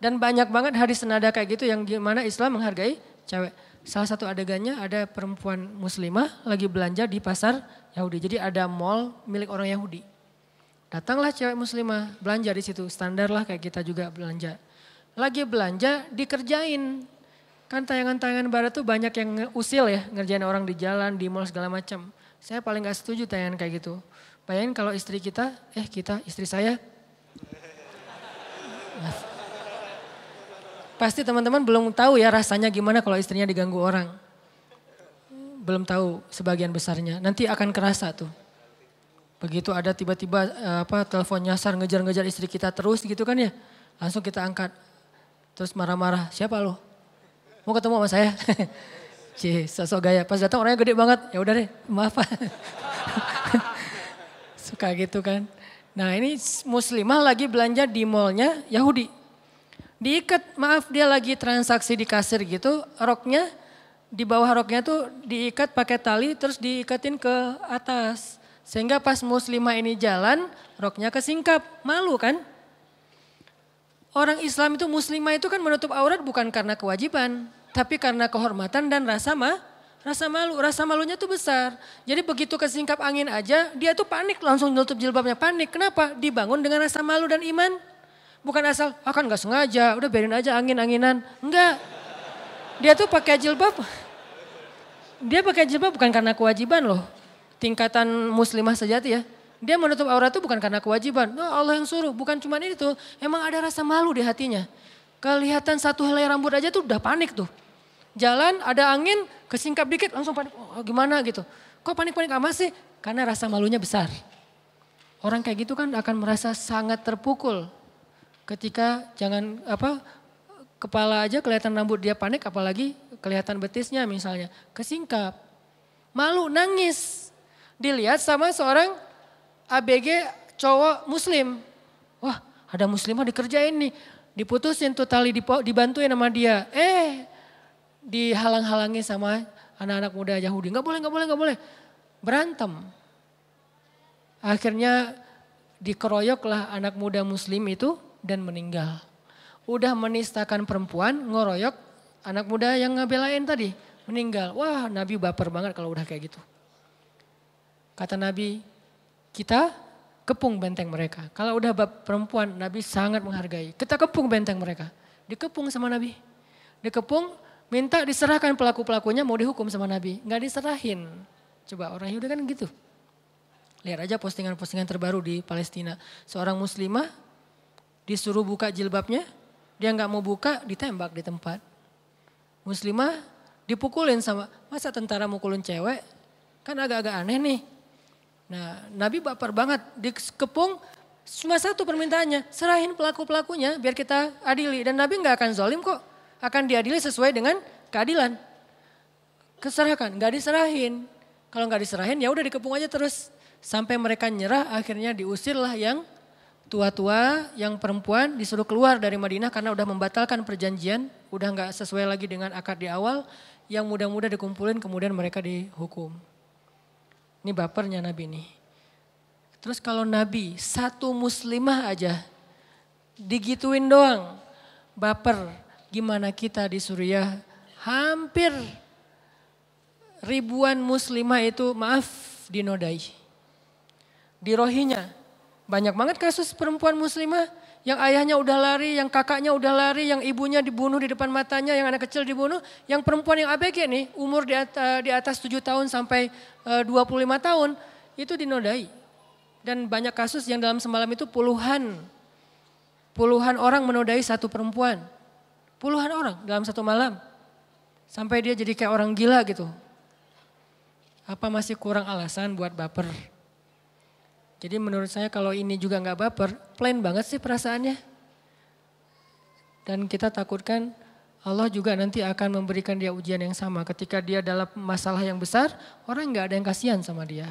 Dan banyak banget hadis senada kayak gitu yang gimana Islam menghargai cewek. Salah satu adegannya ada perempuan muslimah lagi belanja di pasar Yahudi. Jadi ada mall milik orang Yahudi. Datanglah cewek muslimah belanja di situ. Standar lah kayak kita juga belanja. Lagi belanja dikerjain. Kan tayangan-tayangan barat tuh banyak yang usil ya ngerjain orang di jalan, di mall segala macam. Saya paling gak setuju tayangan kayak gitu. Bayangin kalau istri kita, eh kita, istri saya. Pasti teman-teman belum tahu ya rasanya gimana kalau istrinya diganggu orang. Belum tahu sebagian besarnya. Nanti akan kerasa tuh. Begitu ada tiba-tiba eh, apa telepon nyasar ngejar-ngejar istri kita terus gitu kan ya. Langsung kita angkat. Terus marah-marah, siapa lo? Mau ketemu sama saya? Cie, sosok gaya. Pas datang orangnya gede banget. Ya udah deh, maaf. Suka gitu kan. Nah ini muslimah lagi belanja di mallnya Yahudi diikat, maaf dia lagi transaksi di kasir gitu, roknya di bawah roknya tuh diikat pakai tali terus diikatin ke atas. Sehingga pas muslimah ini jalan, roknya kesingkap, malu kan? Orang Islam itu muslimah itu kan menutup aurat bukan karena kewajiban, tapi karena kehormatan dan rasa mah Rasa malu, rasa malunya tuh besar. Jadi begitu kesingkap angin aja, dia tuh panik langsung nutup jilbabnya. Panik, kenapa? Dibangun dengan rasa malu dan iman. Bukan asal, ah kan gak sengaja, udah biarin aja angin-anginan. Enggak. Dia tuh pakai jilbab. Dia pakai jilbab bukan karena kewajiban loh. tingkatan muslimah sejati ya. Dia menutup aurat itu bukan karena kewajiban. Oh, Allah yang suruh, bukan cuma itu. Emang ada rasa malu di hatinya. Kelihatan satu helai rambut aja tuh udah panik tuh. Jalan ada angin, kesingkap dikit langsung panik. Oh, gimana gitu. Kok panik-panik amat sih? Karena rasa malunya besar. Orang kayak gitu kan akan merasa sangat terpukul. Ketika jangan apa kepala aja kelihatan rambut dia panik apalagi kelihatan betisnya misalnya. Kesingkap. Malu, nangis. Dilihat sama seorang ABG cowok muslim. Wah ada muslimah dikerjain nih. Diputusin tuh tali dibantuin sama dia. Eh dihalang-halangi sama anak-anak muda Yahudi. Gak boleh, gak boleh, gak boleh. Berantem. Akhirnya dikeroyoklah anak muda muslim itu dan meninggal. Udah menistakan perempuan, ngoroyok anak muda yang ngebelain tadi. Meninggal. Wah Nabi baper banget kalau udah kayak gitu. Kata Nabi, kita kepung benteng mereka. Kalau udah bab perempuan, Nabi sangat menghargai. Kita kepung benteng mereka. Dikepung sama Nabi. Dikepung, minta diserahkan pelaku-pelakunya mau dihukum sama Nabi. Nggak diserahin. Coba orang Yahudi kan gitu. Lihat aja postingan-postingan terbaru di Palestina. Seorang muslimah disuruh buka jilbabnya, dia nggak mau buka, ditembak di tempat. Muslimah dipukulin sama, masa tentara mukulin cewek? Kan agak-agak aneh nih. Nah Nabi baper banget, dikepung cuma satu permintaannya, serahin pelaku-pelakunya biar kita adili. Dan Nabi nggak akan zolim kok, akan diadili sesuai dengan keadilan. Keserahkan, nggak diserahin. Kalau nggak diserahin ya udah dikepung aja terus. Sampai mereka nyerah akhirnya diusirlah yang tua-tua, yang perempuan disuruh keluar dari Madinah karena udah membatalkan perjanjian. Udah nggak sesuai lagi dengan akad di awal. Yang muda-muda dikumpulin kemudian mereka dihukum. Ini bapernya Nabi nih. Terus kalau Nabi satu muslimah aja digituin doang. Baper gimana kita di Suriah hampir ribuan muslimah itu maaf dinodai. Di Rohinya banyak banget kasus perempuan muslimah yang ayahnya udah lari, yang kakaknya udah lari, yang ibunya dibunuh di depan matanya, yang anak kecil dibunuh, yang perempuan yang ABG nih, umur di atas, di atas 7 tahun sampai eh, uh, 25 tahun, itu dinodai. Dan banyak kasus yang dalam semalam itu puluhan, puluhan orang menodai satu perempuan. Puluhan orang dalam satu malam. Sampai dia jadi kayak orang gila gitu. Apa masih kurang alasan buat baper? Jadi menurut saya kalau ini juga nggak baper, plain banget sih perasaannya. Dan kita takutkan Allah juga nanti akan memberikan dia ujian yang sama. Ketika dia dalam masalah yang besar, orang nggak ada yang kasihan sama dia.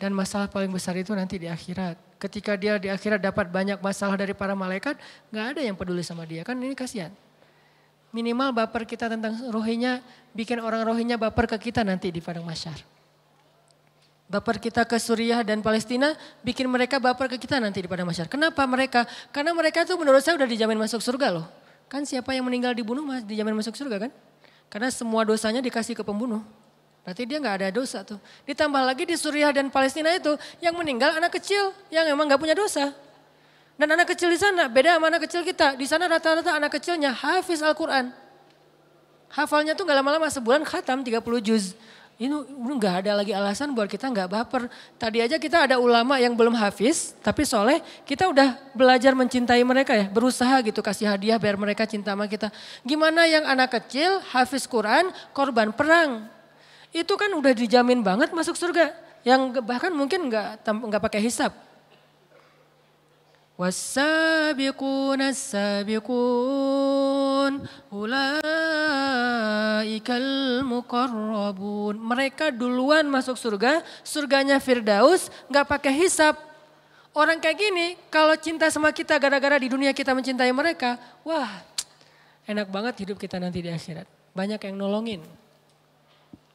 Dan masalah paling besar itu nanti di akhirat. Ketika dia di akhirat dapat banyak masalah dari para malaikat, nggak ada yang peduli sama dia. Kan ini kasihan. Minimal baper kita tentang rohinya, bikin orang rohinya baper ke kita nanti di padang masyar. Baper kita ke Suriah dan Palestina bikin mereka baper ke kita nanti pada masyarakat. Kenapa mereka? Karena mereka tuh menurut saya udah dijamin masuk surga loh. Kan siapa yang meninggal dibunuh mas dijamin masuk surga kan? Karena semua dosanya dikasih ke pembunuh. Berarti dia nggak ada dosa tuh. Ditambah lagi di Suriah dan Palestina itu yang meninggal anak kecil yang emang nggak punya dosa. Dan anak kecil di sana beda sama anak kecil kita. Di sana rata-rata anak kecilnya hafiz Al-Quran. Hafalnya tuh nggak lama-lama sebulan khatam 30 juz. Ini nggak ada lagi alasan buat kita nggak baper. Tadi aja kita ada ulama yang belum hafiz, tapi soleh kita udah belajar mencintai mereka ya, berusaha gitu kasih hadiah biar mereka cinta sama kita. Gimana yang anak kecil hafiz Quran korban perang, itu kan udah dijamin banget masuk surga, yang bahkan mungkin nggak nggak pakai hisap. Wasabiqun asabiqun ulai ulaikal muqarrabun. Mereka duluan masuk surga, surganya Firdaus, nggak pakai hisap. Orang kayak gini, kalau cinta sama kita gara-gara di dunia kita mencintai mereka, wah enak banget hidup kita nanti di akhirat. Banyak yang nolongin.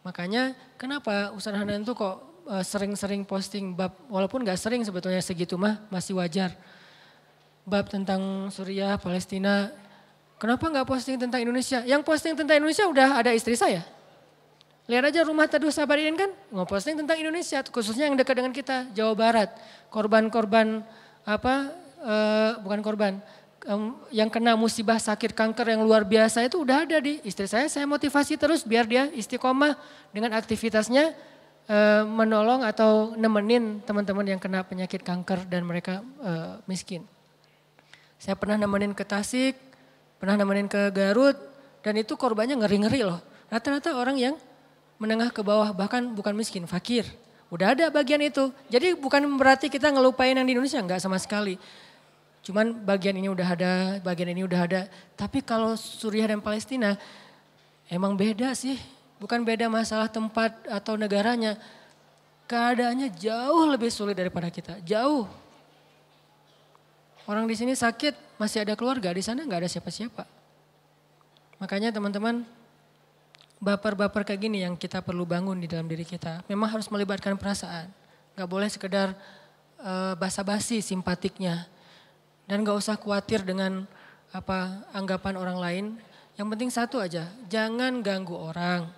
Makanya kenapa Ustaz Hanan itu kok e, sering-sering posting bab, walaupun gak sering sebetulnya segitu mah, masih wajar. Bab tentang Suriah, Palestina, Kenapa nggak posting tentang Indonesia? Yang posting tentang Indonesia udah ada istri saya. Lihat aja rumah teduh Sabarin kan, nggak posting tentang Indonesia, khususnya yang dekat dengan kita, Jawa Barat. Korban-korban apa, uh, bukan korban, yang kena musibah sakit kanker yang luar biasa itu udah ada di istri saya. Saya motivasi terus biar dia istiqomah dengan aktivitasnya uh, menolong atau nemenin teman-teman yang kena penyakit kanker dan mereka uh, miskin. Saya pernah nemenin ke Tasik, pernah nemenin ke Garut, dan itu korbannya ngeri-ngeri loh. Rata-rata orang yang menengah ke bawah, bahkan bukan miskin, fakir. Udah ada bagian itu. Jadi bukan berarti kita ngelupain yang di Indonesia, enggak sama sekali. Cuman bagian ini udah ada, bagian ini udah ada. Tapi kalau Suriah dan Palestina emang beda sih. Bukan beda masalah tempat atau negaranya. Keadaannya jauh lebih sulit daripada kita. Jauh. Orang di sini sakit masih ada keluarga, di sana nggak ada siapa-siapa. Makanya teman-teman baper-baper kayak gini yang kita perlu bangun di dalam diri kita. Memang harus melibatkan perasaan. Gak boleh sekedar uh, basa-basi simpatiknya. Dan gak usah khawatir dengan apa anggapan orang lain. Yang penting satu aja, jangan ganggu orang.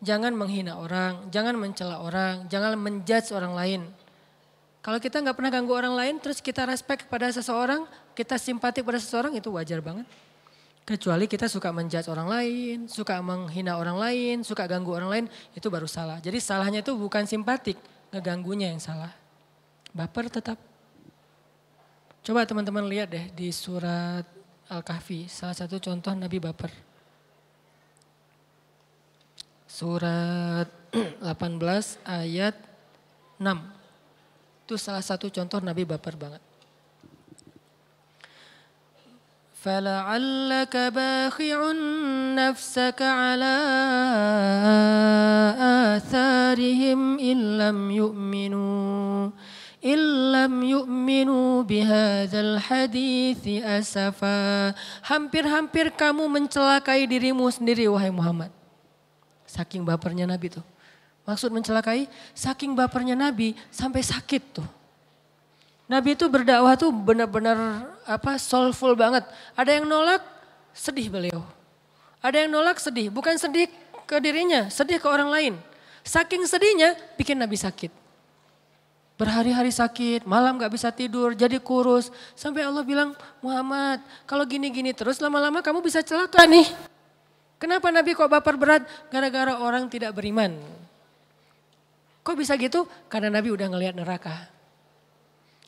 Jangan menghina orang, jangan mencela orang, jangan menjudge orang lain. Kalau kita nggak pernah ganggu orang lain, terus kita respect pada seseorang, kita simpati pada seseorang, itu wajar banget. Kecuali kita suka menjudge orang lain, suka menghina orang lain, suka ganggu orang lain, itu baru salah. Jadi salahnya itu bukan simpatik, ngeganggunya yang salah. Baper tetap. Coba teman-teman lihat deh di surat Al-Kahfi, salah satu contoh Nabi baper. Surat 18 ayat 6. Itu salah satu contoh Nabi baper banget. فلعلك باخع نفسك على آثارهم إن لم يؤمنوا إن لم يؤمنوا بهذا الحديث أسفا Hampir-hampir kamu mencelakai dirimu sendiri wahai Muhammad. Saking bapernya Nabi tuh. Maksud mencelakai, saking bapernya Nabi sampai sakit tuh. Nabi itu berdakwah tuh benar-benar apa soulful banget. Ada yang nolak, sedih beliau. Ada yang nolak sedih, bukan sedih ke dirinya, sedih ke orang lain. Saking sedihnya bikin Nabi sakit. Berhari-hari sakit, malam gak bisa tidur, jadi kurus. Sampai Allah bilang, Muhammad kalau gini-gini terus lama-lama kamu bisa celaka nih. Kenapa Nabi kok baper berat? Gara-gara orang tidak beriman. Kok bisa gitu? Karena Nabi udah ngelihat neraka.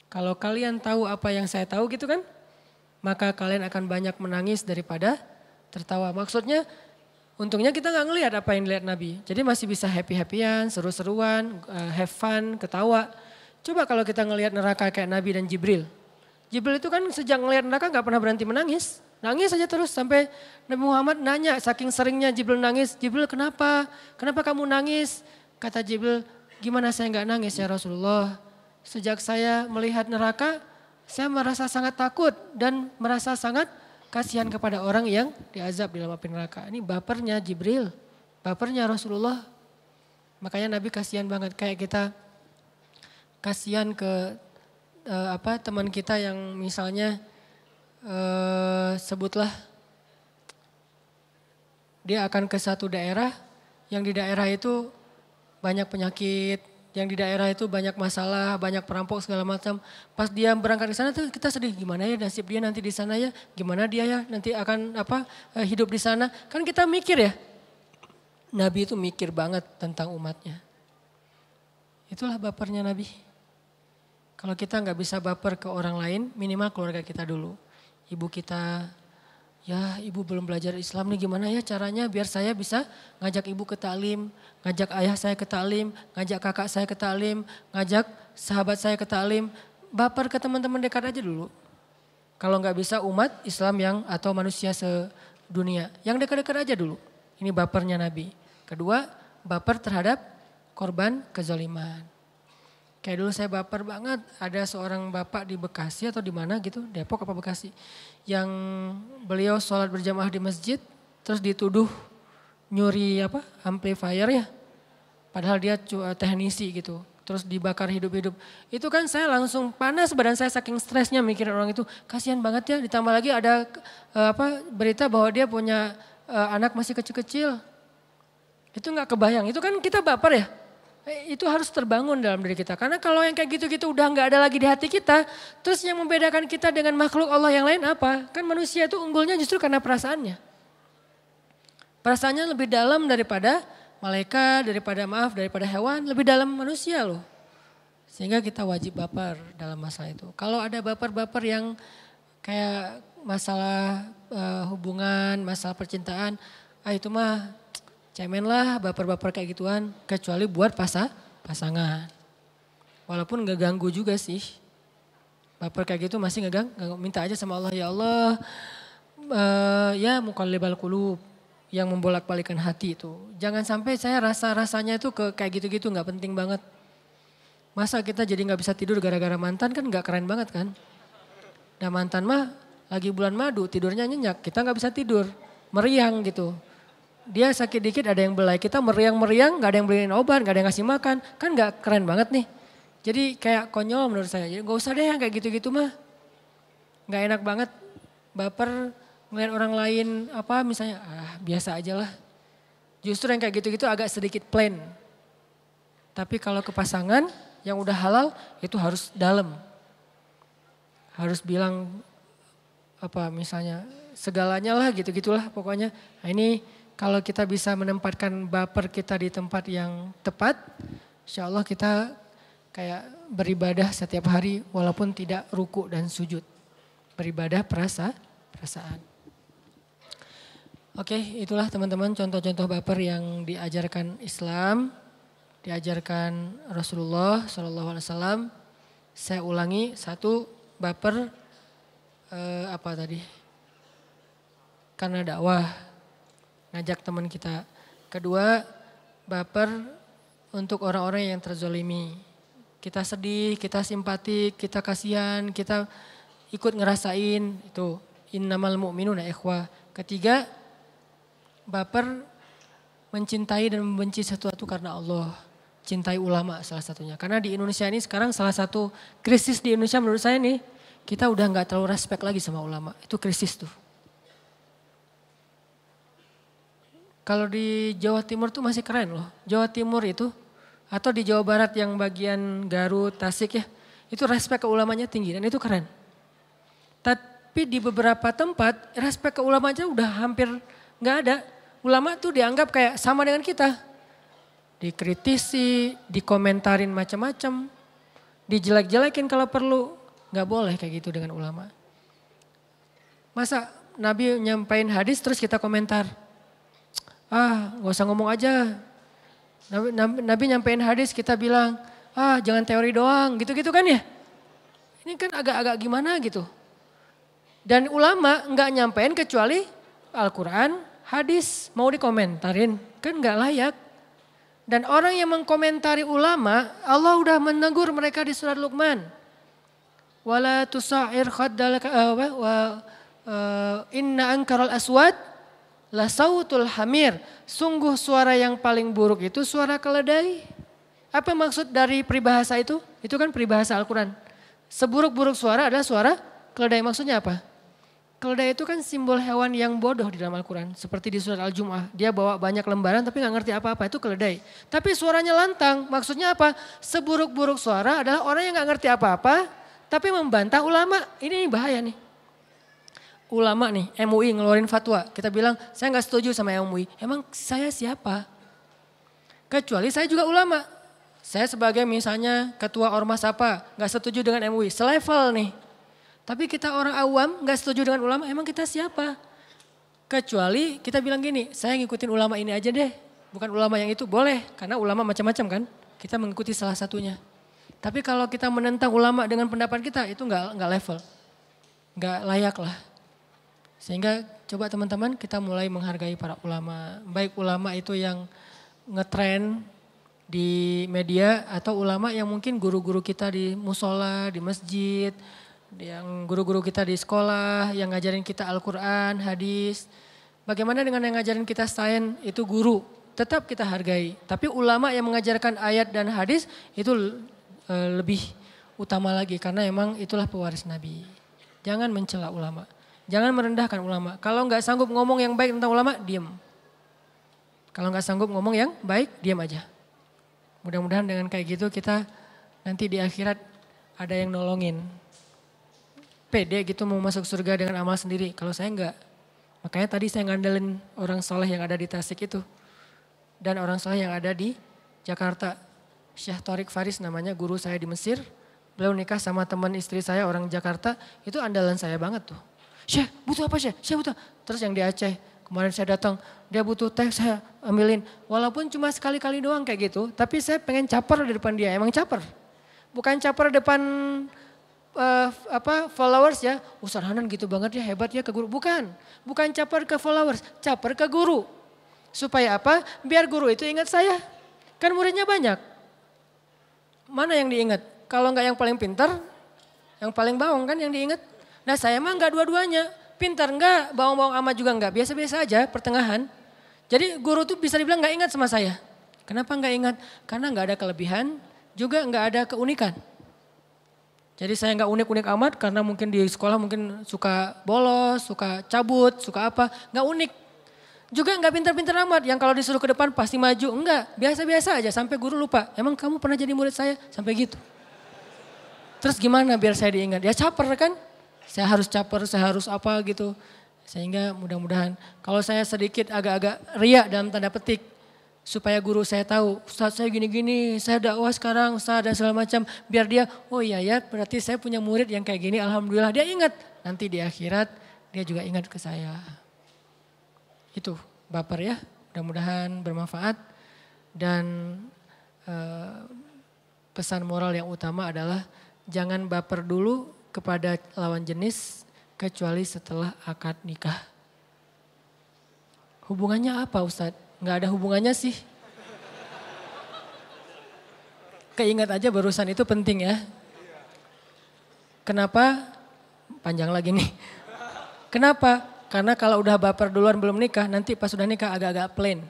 Kalau kalian tahu apa yang saya tahu gitu kan, maka kalian akan banyak menangis daripada tertawa. Maksudnya untungnya kita nggak ngelihat apa yang dilihat Nabi. Jadi masih bisa happy-happyan, seru-seruan, uh, have fun, ketawa. Coba kalau kita ngelihat neraka kayak Nabi dan Jibril. Jibril itu kan sejak ngelihat neraka nggak pernah berhenti menangis. Nangis saja terus sampai Nabi Muhammad nanya saking seringnya Jibril nangis. Jibril kenapa? Kenapa kamu nangis? Kata Jibril, gimana saya nggak nangis ya Rasulullah? Sejak saya melihat neraka, saya merasa sangat takut dan merasa sangat kasihan kepada orang yang diazab di dalam api neraka. Ini bapernya Jibril, bapernya Rasulullah. Makanya Nabi kasihan banget kayak kita kasihan ke uh, apa teman kita yang misalnya uh, sebutlah dia akan ke satu daerah yang di daerah itu banyak penyakit, yang di daerah itu banyak masalah, banyak perampok segala macam. Pas dia berangkat ke sana tuh kita sedih gimana ya nasib dia nanti di sana ya, gimana dia ya nanti akan apa eh, hidup di sana. Kan kita mikir ya. Nabi itu mikir banget tentang umatnya. Itulah bapernya Nabi. Kalau kita nggak bisa baper ke orang lain, minimal keluarga kita dulu. Ibu kita, ya ibu belum belajar Islam nih gimana ya caranya biar saya bisa ngajak ibu ke talim, ngajak ayah saya ke talim, ngajak kakak saya ke talim, ngajak sahabat saya ke talim. Baper ke teman-teman dekat aja dulu. Kalau nggak bisa umat Islam yang atau manusia sedunia, yang dekat-dekat aja dulu. Ini bapernya Nabi. Kedua, baper terhadap korban kezaliman. Kayak dulu saya baper banget, ada seorang bapak di Bekasi atau di mana gitu, Depok apa Bekasi. Yang beliau sholat berjamaah di masjid, terus dituduh nyuri apa amplifier ya. Padahal dia teknisi gitu, terus dibakar hidup-hidup. Itu kan saya langsung panas badan saya saking stresnya mikirin orang itu. Kasihan banget ya, ditambah lagi ada uh, apa berita bahwa dia punya uh, anak masih kecil-kecil. Itu nggak kebayang, itu kan kita baper ya Eh, itu harus terbangun dalam diri kita. Karena kalau yang kayak gitu-gitu udah nggak ada lagi di hati kita, terus yang membedakan kita dengan makhluk Allah yang lain apa? Kan manusia itu unggulnya justru karena perasaannya. Perasaannya lebih dalam daripada malaikat, daripada maaf, daripada hewan, lebih dalam manusia loh. Sehingga kita wajib baper dalam masalah itu. Kalau ada baper-baper yang kayak masalah uh, hubungan, masalah percintaan, ah itu mah cemen lah baper-baper kayak gituan. Kecuali buat pasa, pasangan. Walaupun gak ganggu juga sih. Baper kayak gitu masih ngegang, minta aja sama Allah, ya Allah, uh, ya mukallibal kulub yang membolak-balikan hati itu. Jangan sampai saya rasa-rasanya itu ke kayak gitu-gitu nggak penting banget. Masa kita jadi nggak bisa tidur gara-gara mantan kan nggak keren banget kan? Dan mantan mah lagi bulan madu tidurnya nyenyak, kita nggak bisa tidur, meriang gitu. Dia sakit dikit ada yang belai, kita meriang-meriang nggak ada yang beliin obat, nggak ada yang ngasih makan, kan nggak keren banget nih. Jadi kayak konyol menurut saya, jadi nggak usah deh yang kayak gitu-gitu mah. Nggak enak banget, baper ngeliat orang lain apa misalnya ah biasa aja lah. Justru yang kayak gitu-gitu agak sedikit plain. Tapi kalau ke pasangan yang udah halal itu harus dalam. Harus bilang apa misalnya segalanya lah gitu-gitulah pokoknya. Nah ini kalau kita bisa menempatkan baper kita di tempat yang tepat, insya Allah kita kayak beribadah setiap hari walaupun tidak ruku dan sujud. Beribadah perasa, perasaan. Oke, itulah teman-teman contoh-contoh baper yang diajarkan Islam, diajarkan Rasulullah Wasallam. Saya ulangi satu baper eh, apa tadi? Karena dakwah ngajak teman kita. Kedua, baper untuk orang-orang yang terzolimi. Kita sedih, kita simpatik, kita kasihan, kita ikut ngerasain itu innamal mu'minuna ikhwah. Ketiga, baper mencintai dan membenci sesuatu karena Allah. Cintai ulama salah satunya. Karena di Indonesia ini sekarang salah satu krisis di Indonesia menurut saya nih, kita udah nggak terlalu respect lagi sama ulama. Itu krisis tuh. Kalau di Jawa Timur tuh masih keren loh. Jawa Timur itu atau di Jawa Barat yang bagian Garut, Tasik ya, itu respect ke ulamanya tinggi dan itu keren. Tapi di beberapa tempat respect ke ulamanya udah hampir nggak ada ulama tuh dianggap kayak sama dengan kita. Dikritisi, dikomentarin macam-macam, dijelek-jelekin kalau perlu. Gak boleh kayak gitu dengan ulama. Masa Nabi nyampain hadis terus kita komentar. Ah gak usah ngomong aja. Nabi, Nabi, Nabi nyampein hadis kita bilang, ah jangan teori doang gitu-gitu kan ya. Ini kan agak-agak gimana gitu. Dan ulama nggak nyampein kecuali Al-Quran, hadis mau dikomentarin kan nggak layak. Dan orang yang mengkomentari ulama, Allah udah menegur mereka di surat Luqman. Wala tusa'ir khaddalaka wa uh, inna ankaral aswad la sautul hamir. Sungguh suara yang paling buruk itu suara keledai. Apa maksud dari peribahasa itu? Itu kan peribahasa Al-Quran. Seburuk-buruk suara adalah suara keledai. Maksudnya apa? Keledai itu kan simbol hewan yang bodoh di dalam Al-Quran. Seperti di surat Al-Jum'ah. Dia bawa banyak lembaran tapi gak ngerti apa-apa. Itu keledai. Tapi suaranya lantang. Maksudnya apa? Seburuk-buruk suara adalah orang yang gak ngerti apa-apa. Tapi membantah ulama. Ini bahaya nih. Ulama nih, MUI ngeluarin fatwa. Kita bilang, saya gak setuju sama MUI. Emang saya siapa? Kecuali saya juga ulama. Saya sebagai misalnya ketua ormas apa, gak setuju dengan MUI. Selevel nih tapi kita orang awam gak setuju dengan ulama, emang kita siapa? Kecuali kita bilang gini, saya ngikutin ulama ini aja deh. Bukan ulama yang itu, boleh. Karena ulama macam-macam kan. Kita mengikuti salah satunya. Tapi kalau kita menentang ulama dengan pendapat kita, itu gak, nggak level. Gak layak lah. Sehingga coba teman-teman kita mulai menghargai para ulama. Baik ulama itu yang ngetren di media atau ulama yang mungkin guru-guru kita di musola, di masjid, yang guru-guru kita di sekolah, yang ngajarin kita Al-Quran, hadis. Bagaimana dengan yang ngajarin kita sains, itu guru. Tetap kita hargai. Tapi ulama yang mengajarkan ayat dan hadis itu e, lebih utama lagi. Karena emang itulah pewaris Nabi. Jangan mencela ulama. Jangan merendahkan ulama. Kalau nggak sanggup ngomong yang baik tentang ulama, diam. Kalau nggak sanggup ngomong yang baik, diam aja. Mudah-mudahan dengan kayak gitu kita nanti di akhirat ada yang nolongin pede gitu mau masuk surga dengan amal sendiri. Kalau saya enggak. Makanya tadi saya ngandelin orang soleh yang ada di Tasik itu. dan orang soleh yang ada di Jakarta. Syekh Torik Faris namanya guru saya di Mesir. Beliau nikah sama teman istri saya orang Jakarta. Itu andalan saya banget tuh. Syekh butuh apa Syekh? Syekh butuh. Terus yang di Aceh kemarin saya datang dia butuh teh saya ambilin. Walaupun cuma sekali-kali doang kayak gitu. Tapi saya pengen caper di depan dia. Emang caper. Bukan caper depan uh, apa followers ya, Ustaz Hanan gitu banget ya hebat ya ke guru. Bukan, bukan caper ke followers, caper ke guru. Supaya apa? Biar guru itu ingat saya. Kan muridnya banyak. Mana yang diingat? Kalau nggak yang paling pintar, yang paling bawang kan yang diingat. Nah saya mah nggak dua-duanya. Pintar nggak, bawang-bawang amat juga nggak. Biasa-biasa aja pertengahan. Jadi guru tuh bisa dibilang nggak ingat sama saya. Kenapa nggak ingat? Karena nggak ada kelebihan, juga nggak ada keunikan. Jadi saya nggak unik-unik amat karena mungkin di sekolah mungkin suka bolos, suka cabut, suka apa, nggak unik. Juga nggak pintar-pintar amat yang kalau disuruh ke depan pasti maju, enggak, biasa-biasa aja sampai guru lupa. Emang kamu pernah jadi murid saya? Sampai gitu. Terus gimana biar saya diingat? Ya caper kan? Saya harus caper, saya harus apa gitu. Sehingga mudah-mudahan kalau saya sedikit agak-agak riak dalam tanda petik, supaya guru saya tahu, Ustaz saya gini-gini, saya dakwah sekarang, Ustaz dan segala macam. Biar dia, oh iya ya berarti saya punya murid yang kayak gini, Alhamdulillah dia ingat. Nanti di akhirat dia juga ingat ke saya. Itu baper ya, mudah-mudahan bermanfaat. Dan uh, pesan moral yang utama adalah jangan baper dulu kepada lawan jenis kecuali setelah akad nikah. Hubungannya apa Ustadz? nggak ada hubungannya sih. Keingat aja barusan itu penting ya. Kenapa? Panjang lagi nih. Kenapa? Karena kalau udah baper duluan belum nikah, nanti pas sudah nikah agak-agak plain.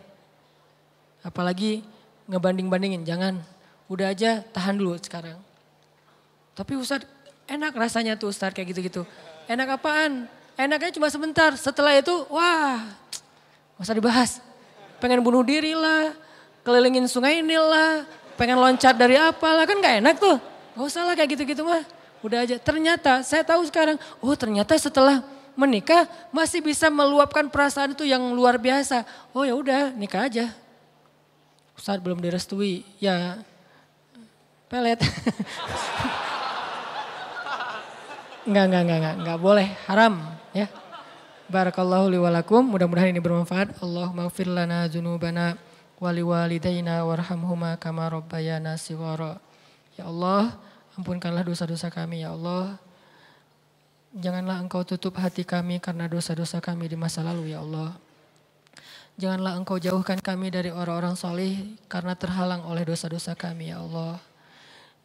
Apalagi ngebanding-bandingin, jangan. Udah aja tahan dulu sekarang. Tapi Ustadz enak rasanya tuh Ustadz kayak gitu-gitu. Enak apaan? Enaknya cuma sebentar, setelah itu wah, masa dibahas pengen bunuh diri lah, kelilingin sungai ini lah, pengen loncat dari apa lah, kan gak enak tuh. Gak usah lah kayak gitu-gitu mah. Udah aja. Ternyata saya tahu sekarang, oh ternyata setelah menikah masih bisa meluapkan perasaan itu yang luar biasa. Oh ya udah nikah aja. Saat belum direstui, ya pelet. enggak, enggak, enggak, enggak, enggak boleh, haram ya. Barakallahu li walakum. Mudah-mudahan ini bermanfaat. Allahumma gfir lana dzunubana wali walidayna warhamhuma kama rabbayana sighara. Ya Allah, ampunkanlah dosa-dosa kami ya Allah. Janganlah engkau tutup hati kami karena dosa-dosa kami di masa lalu ya Allah. Janganlah engkau jauhkan kami dari orang-orang soleh karena terhalang oleh dosa-dosa kami ya Allah.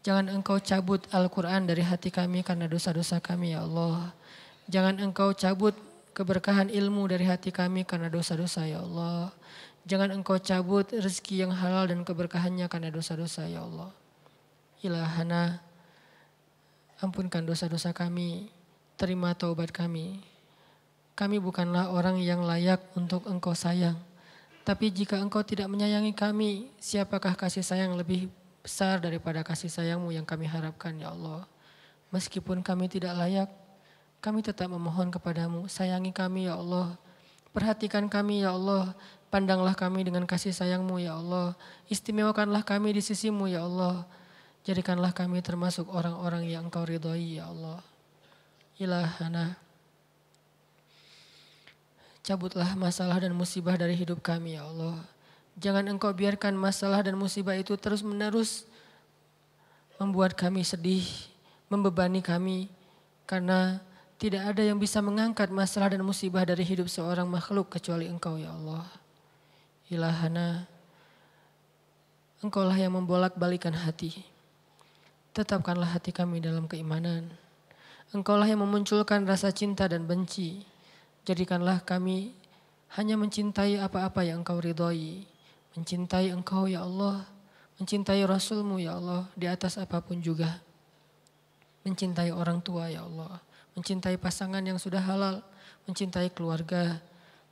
Jangan engkau cabut Al-Quran dari hati kami karena dosa-dosa kami ya Allah. Jangan engkau cabut keberkahan ilmu dari hati kami karena dosa-dosa ya Allah. Jangan engkau cabut rezeki yang halal dan keberkahannya karena dosa-dosa ya Allah. Ilahana, ampunkan dosa-dosa kami, terima taubat kami. Kami bukanlah orang yang layak untuk engkau sayang. Tapi jika engkau tidak menyayangi kami, siapakah kasih sayang lebih besar daripada kasih sayangmu yang kami harapkan ya Allah. Meskipun kami tidak layak, kami tetap memohon kepadamu, sayangi kami ya Allah. Perhatikan kami ya Allah, pandanglah kami dengan kasih sayangmu ya Allah. Istimewakanlah kami di sisimu ya Allah. Jadikanlah kami termasuk orang-orang yang engkau ridhoi ya Allah. Ilahana. Cabutlah masalah dan musibah dari hidup kami ya Allah. Jangan engkau biarkan masalah dan musibah itu terus menerus membuat kami sedih, membebani kami. Karena tidak ada yang bisa mengangkat masalah dan musibah dari hidup seorang makhluk kecuali engkau ya Allah. Ilahana, engkaulah yang membolak balikan hati. Tetapkanlah hati kami dalam keimanan. Engkaulah yang memunculkan rasa cinta dan benci. Jadikanlah kami hanya mencintai apa-apa yang engkau ridhoi. Mencintai engkau ya Allah. Mencintai Rasulmu ya Allah di atas apa pun juga. Mencintai orang tua ya Allah mencintai pasangan yang sudah halal, mencintai keluarga,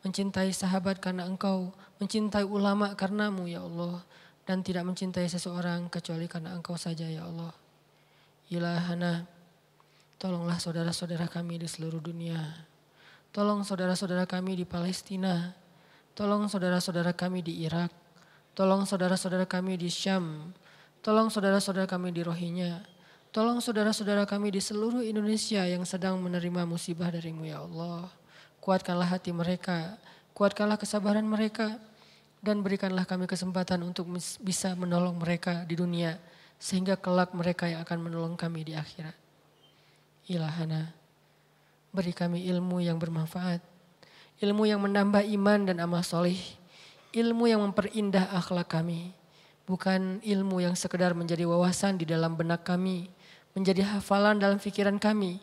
mencintai sahabat karena engkau, mencintai ulama karenamu ya Allah, dan tidak mencintai seseorang kecuali karena engkau saja ya Allah. Ilahana, tolonglah saudara-saudara kami di seluruh dunia. Tolong saudara-saudara kami di Palestina. Tolong saudara-saudara kami di Irak. Tolong saudara-saudara kami di Syam. Tolong saudara-saudara kami di Rohingya. Tolong saudara-saudara kami di seluruh Indonesia yang sedang menerima musibah darimu ya Allah. Kuatkanlah hati mereka, kuatkanlah kesabaran mereka, dan berikanlah kami kesempatan untuk bisa menolong mereka di dunia, sehingga kelak mereka yang akan menolong kami di akhirat. Ilahana, beri kami ilmu yang bermanfaat, ilmu yang menambah iman dan amal soleh, ilmu yang memperindah akhlak kami. Bukan ilmu yang sekedar menjadi wawasan di dalam benak kami, menjadi hafalan dalam pikiran kami,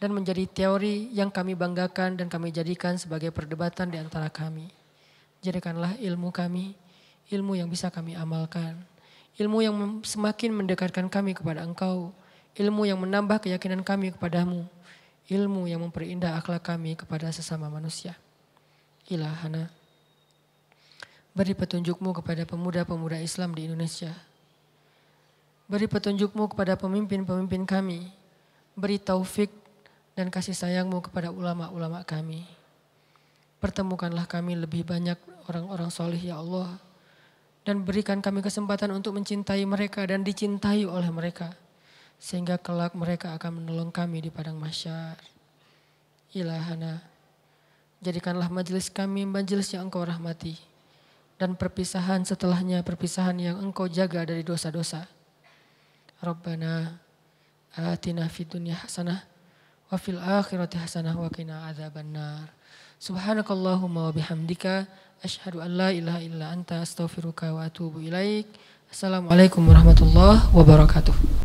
dan menjadi teori yang kami banggakan dan kami jadikan sebagai perdebatan di antara kami. Jadikanlah ilmu kami, ilmu yang bisa kami amalkan, ilmu yang semakin mendekatkan kami kepada Engkau, ilmu yang menambah keyakinan kami kepadamu, ilmu yang memperindah akhlak kami kepada sesama manusia. Ilahana. Beri petunjukmu kepada pemuda-pemuda Islam di Indonesia. Beri petunjukmu kepada pemimpin-pemimpin kami. Beri taufik dan kasih sayangmu kepada ulama-ulama kami. Pertemukanlah kami lebih banyak orang-orang soleh ya Allah. Dan berikan kami kesempatan untuk mencintai mereka dan dicintai oleh mereka. Sehingga kelak mereka akan menolong kami di padang masyar. Ilahana, jadikanlah majelis kami majelis yang engkau rahmati dan perpisahan setelahnya perpisahan yang engkau jaga dari dosa-dosa. Rabbana atina fid dunya hasanah wa fil akhirati hasanah wa qina adzabannar. Subhanakallahumma wa bihamdika asyhadu an la ilaha illa anta astaghfiruka wa atubu ilaik. Assalamualaikum warahmatullahi wabarakatuh.